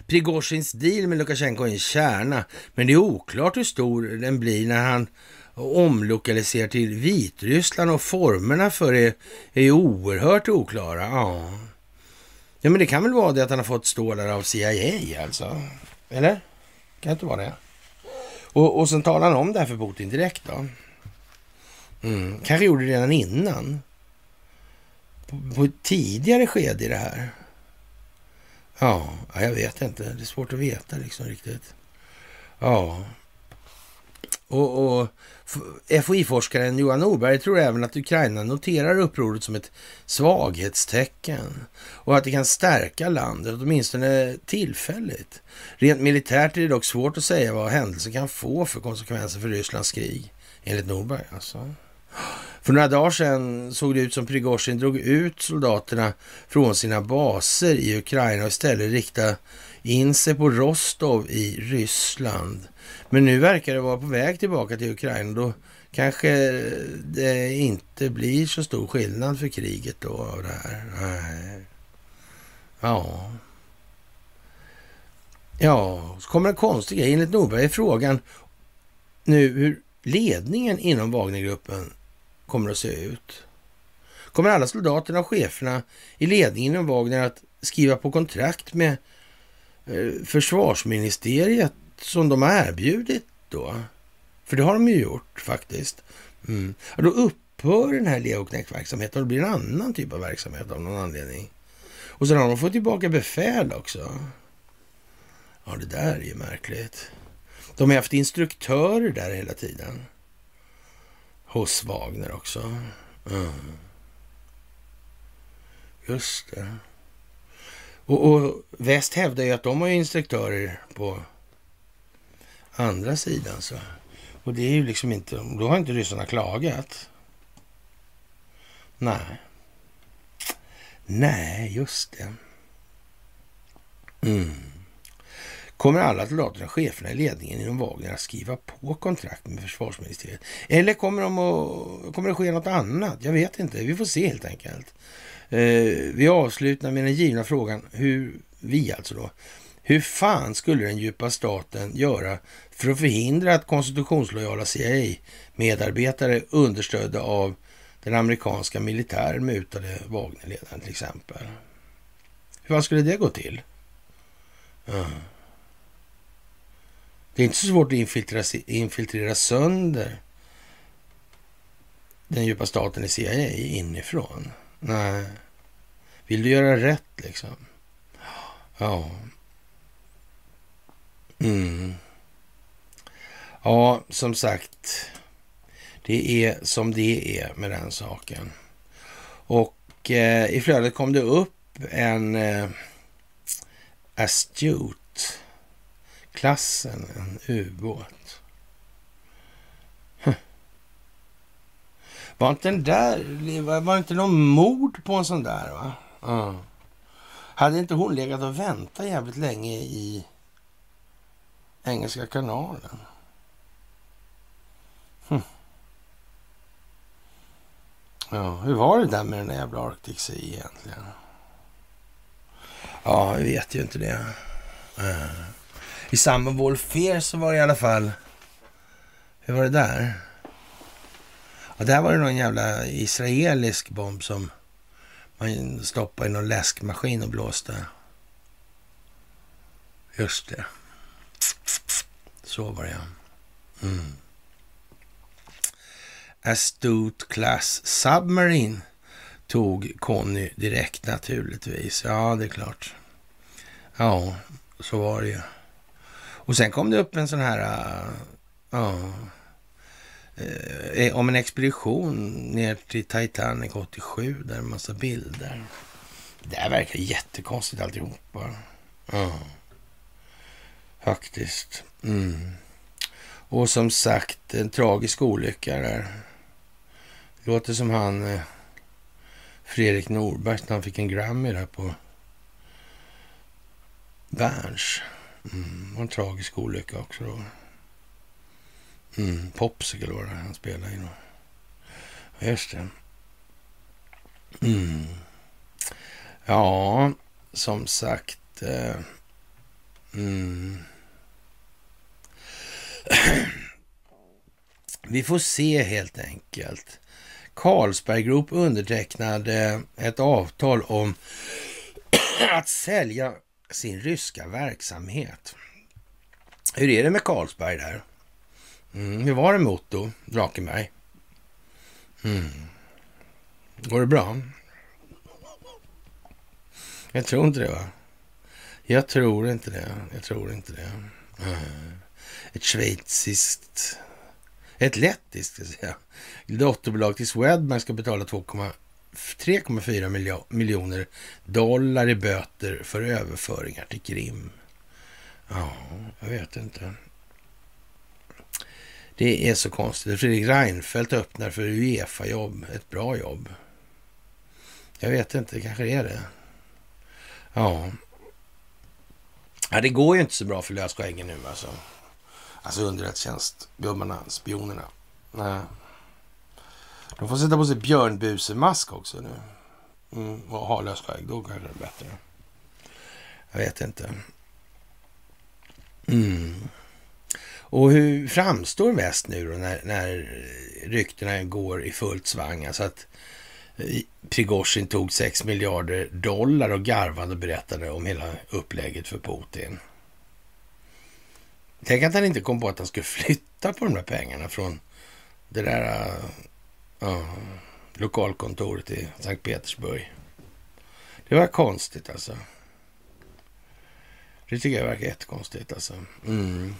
Prigozjins deal med Lukasjenko är en kärna, men det är oklart hur stor den blir när han omlokaliserar till Vitryssland och formerna för det är oerhört oklara. Ja. Ja, men det kan väl vara det att han har fått stålar av CIA alltså? Eller? Kan det inte vara det? Och, och sen talar han om det här för Putin direkt då. Mm. Kanske gjorde det redan innan. På, på ett tidigare skede i det här. Ja, jag vet inte. Det är svårt att veta liksom riktigt. Ja. Och, och FOI-forskaren Johan Norberg tror även att Ukraina noterar upproret som ett svaghetstecken och att det kan stärka landet, åtminstone tillfälligt. Rent militärt är det dock svårt att säga vad händelsen kan få för konsekvenser för Rysslands krig, enligt Norberg. Alltså. För några dagar sedan såg det ut som Prigozjin drog ut soldaterna från sina baser i Ukraina och istället riktade in sig på Rostov i Ryssland. Men nu verkar det vara på väg tillbaka till Ukraina. Då kanske det inte blir så stor skillnad för kriget då av det här. Nej. Ja. Ja, så kommer en konstig grej. Enligt Norberg är frågan nu hur ledningen inom Wagnergruppen kommer att se ut. Kommer alla soldaterna och cheferna i ledningen inom Wagner att skriva på kontrakt med Eh, försvarsministeriet som de har erbjudit då? För det har de ju gjort faktiskt. Mm. Ja, då upphör den här Leoknekt-verksamheten och det blir en annan typ av verksamhet av någon anledning. Och sen har de fått tillbaka befäl också. Ja, det där är ju märkligt. De har haft instruktörer där hela tiden. Hos Wagner också. Mm. Just det. Och, och väst hävdar ju att de har instruktörer på andra sidan. Så. Och det är ju liksom inte, då har inte ryssarna klagat. Nej. Nej, just det. Mm. Kommer alla soldaterna, cheferna i ledningen inom Wagner att skriva på kontrakt med försvarsministeriet? Eller kommer, de att, kommer det ske något annat? Jag vet inte. Vi får se helt enkelt. Eh, vi avslutar med den givna frågan, hur vi alltså då, hur fan skulle den djupa staten göra för att förhindra att konstitutionslojala CIA-medarbetare understödda av den amerikanska militären mutade Wagnerledaren till exempel? Hur skulle det gå till? Mm. Det är inte så svårt att infiltrera, infiltrera sönder den djupa staten i CIA inifrån. Nej. Vill du göra rätt liksom? Ja. Mm. Ja, som sagt. Det är som det är med den saken. Och eh, i flödet kom det upp en eh, Astute klassen en ubåt. Var inte den där, var inte någon mord på en sån där va? Hade inte hon legat och väntat jävligt länge i Engelska kanalen? Hm. Ja, hur var det där med den där jävla Arctic Sea egentligen? Ja, vi vet ju inte det. Eh. I Summer Wolf så var det i alla fall... Hur var det där? Ja, där var det någon jävla israelisk bomb som man stoppade i någon läskmaskin och blåste. Just det. Så var det ja. Mm. Astute Class Submarine tog Conny direkt naturligtvis. Ja, det är klart. Ja, så var det ju. Och sen kom det upp en sån här... Uh, uh, om en expedition ner till Titanic 87, där en massa bilder. Det här verkar jättekonstigt alltihopa. Uh. Faktiskt. Mm. Och som sagt, en tragisk olycka där. Låter som han eh, Fredrik Norberg, han fick en Grammy där på Berns. Mm, det var en tragisk olycka också då. Mm, Popsicle var det han spelade i då. Just det. Mm. Ja, som sagt. Eh, mm. *clears throat* Vi får se helt enkelt. Carlsberg Group undertecknade ett avtal om *clears throat* att sälja sin ryska verksamhet. Hur är det med Carlsberg där? Mm, hur var det med Otto Drakenberg? Mm. Går det bra? Jag tror inte det va? Jag tror inte det. Jag tror inte det. Mm. Ett schweiziskt, ett lettiskt ska jag säga, dotterbolag till Swedbank ska betala 3,4 miljoner dollar i böter för överföringar till Krim. Ja, jag vet inte. Det är så konstigt. Fredrik Reinfeldt öppnar för Uefa-jobb. Ett bra jobb. Jag vet inte, kanske det är det. Ja. ja. Det går ju inte så bra för lösskäggen nu alltså. Alltså underrättelsetjänstgubbarna, spionerna. Nej. De får sätta på sig björnbusemask också nu. Mm, och ha lösskägg, då kanske det är bättre. Jag vet inte. Mm. Och hur framstår väst nu då när, när ryktena går i fullt svang? Alltså att eh, Prigozjin tog 6 miljarder dollar och garvade och berättade om hela upplägget för Putin. Tänk att han inte kom på att han skulle flytta på de där pengarna från det där uh, lokalkontoret i Sankt Petersburg. Det var konstigt alltså. Det tycker jag verkar jättekonstigt alltså. Mm.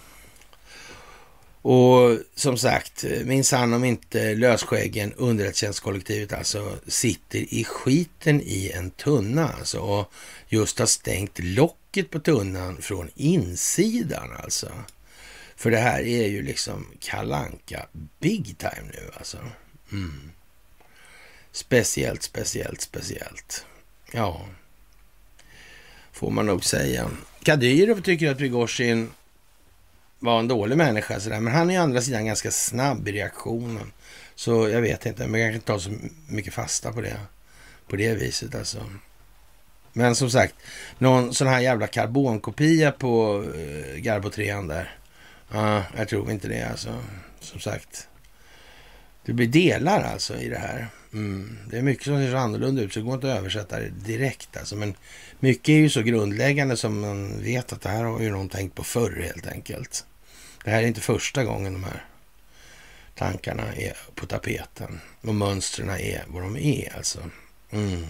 Och som sagt, minsann om inte lösskäggen, underrättelsetjänstkollektivet alltså, sitter i skiten i en tunna alltså och just har stängt locket på tunnan från insidan alltså. För det här är ju liksom kalanka big time nu alltså. Mm. Speciellt, speciellt, speciellt. Ja, får man nog säga. Kadyrov tycker att Prigozjin var en dålig människa, sådär. men han är å andra sidan ganska snabb i reaktionen. Så jag vet inte, men jag kan inte ta så mycket fasta på det, på det viset alltså. Men som sagt, någon sån här jävla karbonkopia på uh, Garbo 3 där. Uh, jag tror inte det alltså. Som sagt. Det blir delar alltså i det här. Mm. Det är mycket som ser så annorlunda ut så det går inte att översätta det direkt. Alltså. Men mycket är ju så grundläggande som man vet att det här har ju någon tänkt på förr helt enkelt. Det här är inte första gången de här tankarna är på tapeten. Och mönstren är vad de är alltså. Mm.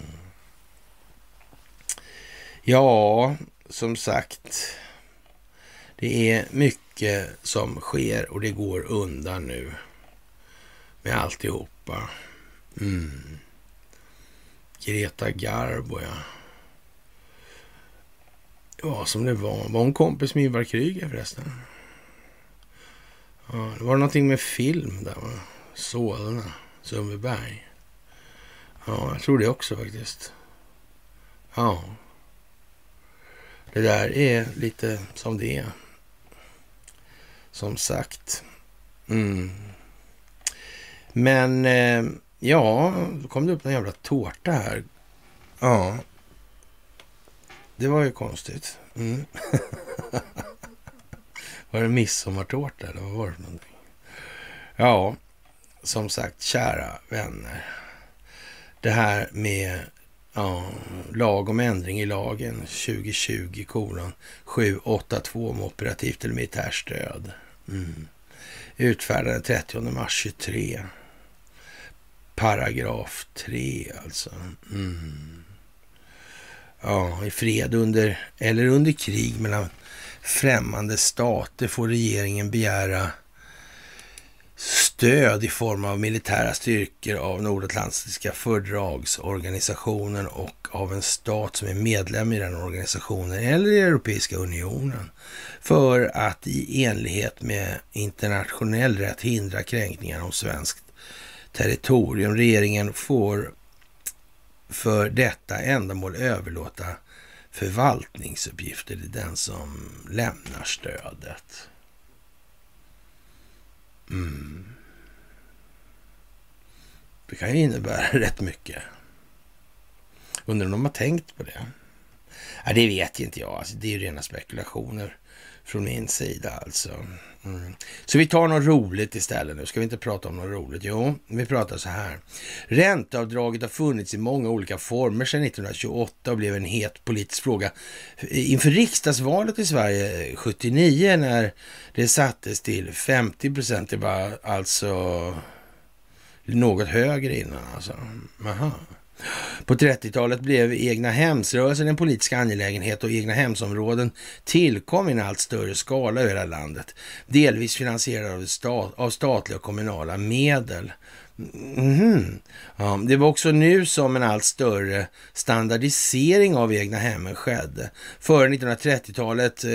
Ja, som sagt. Det är mycket som sker och det går undan nu med alltihopa. Mm. Greta Garbo, ja. Ja, som det var. Var hon kompis med Ivar Kryger förresten? Ja, det var någonting med film där, va? Solna, Sundbyberg. Ja, jag tror det också faktiskt. Ja. Det där är lite som det är. Som sagt. Mm. Men eh, ja, då kom det upp en jävla tårta här. Ja. Det var ju konstigt. Mm. *laughs* var det midsommartårta eller vad var det för någonting? Ja, som sagt, kära vänner. Det här med ja, lag om ändring i lagen 2020 kolon 782 om operativt eller militärt stöd. Mm. Utfärdade 30 mars 23. Paragraf 3 alltså. Mm. Ja, i fred under eller under krig mellan främmande stater får regeringen begära stöd i form av militära styrkor av Nordatlantiska fördragsorganisationen och av en stat som är medlem i den organisationen eller i Europeiska unionen för att i enlighet med internationell rätt hindra kränkningar av svenskt territorium. Regeringen får för detta ändamål överlåta förvaltningsuppgifter till den som lämnar stödet. Mm. Det kan ju innebära *laughs* rätt mycket. Undrar om de har tänkt på det? Ja, det vet inte jag. Alltså, det är ju rena spekulationer från min sida alltså. Mm. Så vi tar något roligt istället nu. Ska vi inte prata om något roligt? Jo, vi pratar så här. Ränteavdraget har funnits i många olika former sedan 1928 och blev en het politisk fråga inför riksdagsvalet i Sverige eh, 79 när det sattes till 50 procent. Det var alltså något högre innan alltså. Aha. På 30-talet blev egna hemsrörelsen en politisk angelägenhet och egna hemsområden tillkom i en allt större skala över hela landet. Delvis finansierade av, stat, av statliga och kommunala medel. Mm. Ja, det var också nu som en allt större standardisering av egna hemmen skedde. Före 1930-talet eh,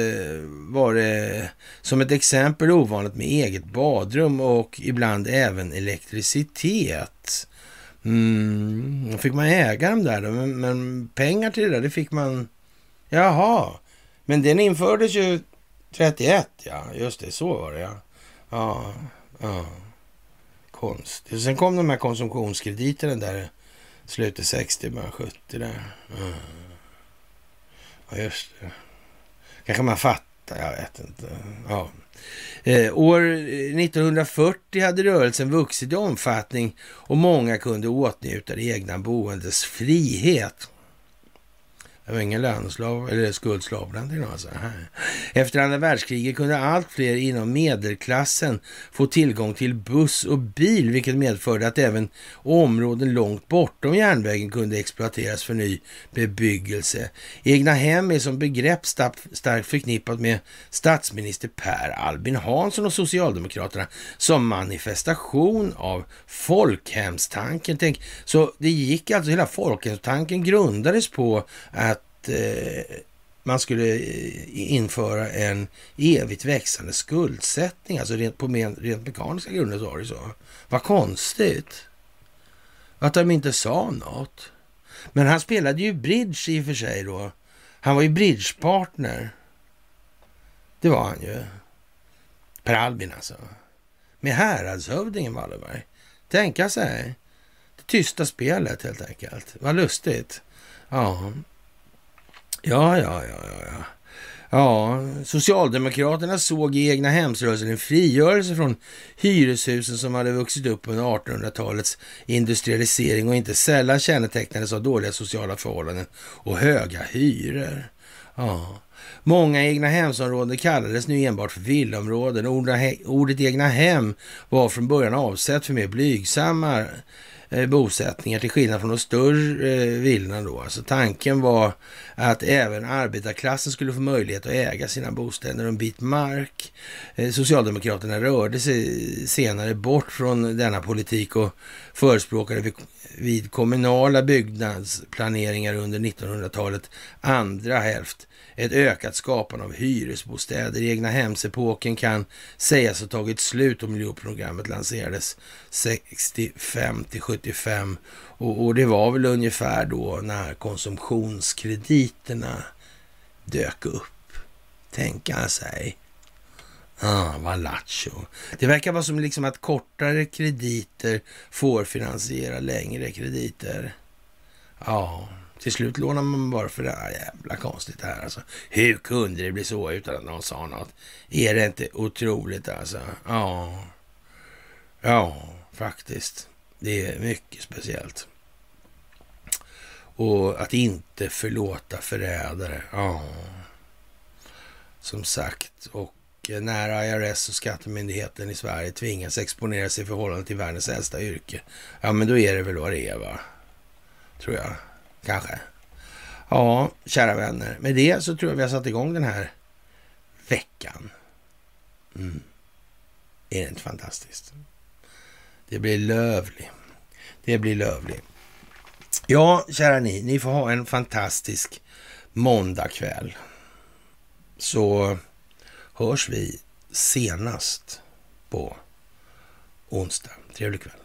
var det som ett exempel ovanligt med eget badrum och ibland även elektricitet. Mm, fick man äga dem där då? Men, men, pengar till det där, det fick man... Jaha, men den infördes ju 31, ja. Just det, så var det ja. Ja, ja. Konstigt. Sen kom de här konsumtionskrediterna där slutet 60, början 70 där. Ja. ja, just det. Kanske man fattar, jag vet inte. Ja. Eh, år eh, 1940 hade rörelsen vuxit i omfattning och många kunde åtnjuta det egna boendes frihet. Jag var ingen löneslav eller skuldslav alltså. Efter andra världskriget kunde allt fler inom medelklassen få tillgång till buss och bil, vilket medförde att även områden långt bortom järnvägen kunde exploateras för ny bebyggelse. Egna hem är som begrepp starkt förknippat med statsminister Per Albin Hansson och Socialdemokraterna som manifestation av folkhemstanken. Tänk, så det gick alltså, hela folkhemstanken grundades på att Eh, man skulle eh, införa en evigt växande skuldsättning, alltså rent på men, rent mekaniska grunder så var det så. Vad konstigt att de inte sa något. Men han spelade ju bridge i och för sig då. Han var ju bridgepartner. Det var han ju. Per Albin alltså. Med häradshövdingen Wallenberg. Tänka sig. Det tysta spelet helt enkelt. Vad lustigt. Ja, Ja, ja, ja, ja. ja. Ja, Socialdemokraterna såg i egna hemsrörelsen en frigörelse från hyreshusen som hade vuxit upp under 1800-talets industrialisering och inte sällan kännetecknades av dåliga sociala förhållanden och höga hyror. Ja. Många egna hemsområden kallades nu enbart för villaområden. Ordet egna hem var från början avsett för mer blygsamma Eh, bosättningar till skillnad från de större eh, villorna då. Alltså tanken var att även arbetarklassen skulle få möjlighet att äga sina bostäder och en bit mark. Eh, socialdemokraterna rörde sig senare bort från denna politik och förespråkade vid kommunala byggnadsplaneringar under 1900-talet andra hälft ett ökat skapande av hyresbostäder. Egna hemsepoken kan sägas ha tagit slut och miljöprogrammet lanserades 65 till 75 och, och, det var väl ungefär då när konsumtionskrediterna dök upp. Tänka sig. Ah, Valacho. Det verkar vara som liksom att kortare krediter får finansiera längre krediter. Ja, till slut lånar man bara för det här. Jävla konstigt det här alltså. Hur kunde det bli så utan att någon sa något? Är det inte otroligt alltså? Ja, ja, faktiskt. Det är mycket speciellt. Och att inte förlåta förrädare. Ja, som sagt. Och när IRS och Skattemyndigheten i Sverige tvingas exponera sig i förhållande till världens äldsta yrke. Ja, men då är det väl vad det är, va? Tror jag kanske. Ja, kära vänner. Med det så tror jag vi har satt igång den här veckan. Mm. Är det inte fantastiskt? Det blir lövlig. Det blir lövlig. Ja, kära ni, ni får ha en fantastisk måndagkväll. Så hörs vi senast på onsdag. Trevlig kväll.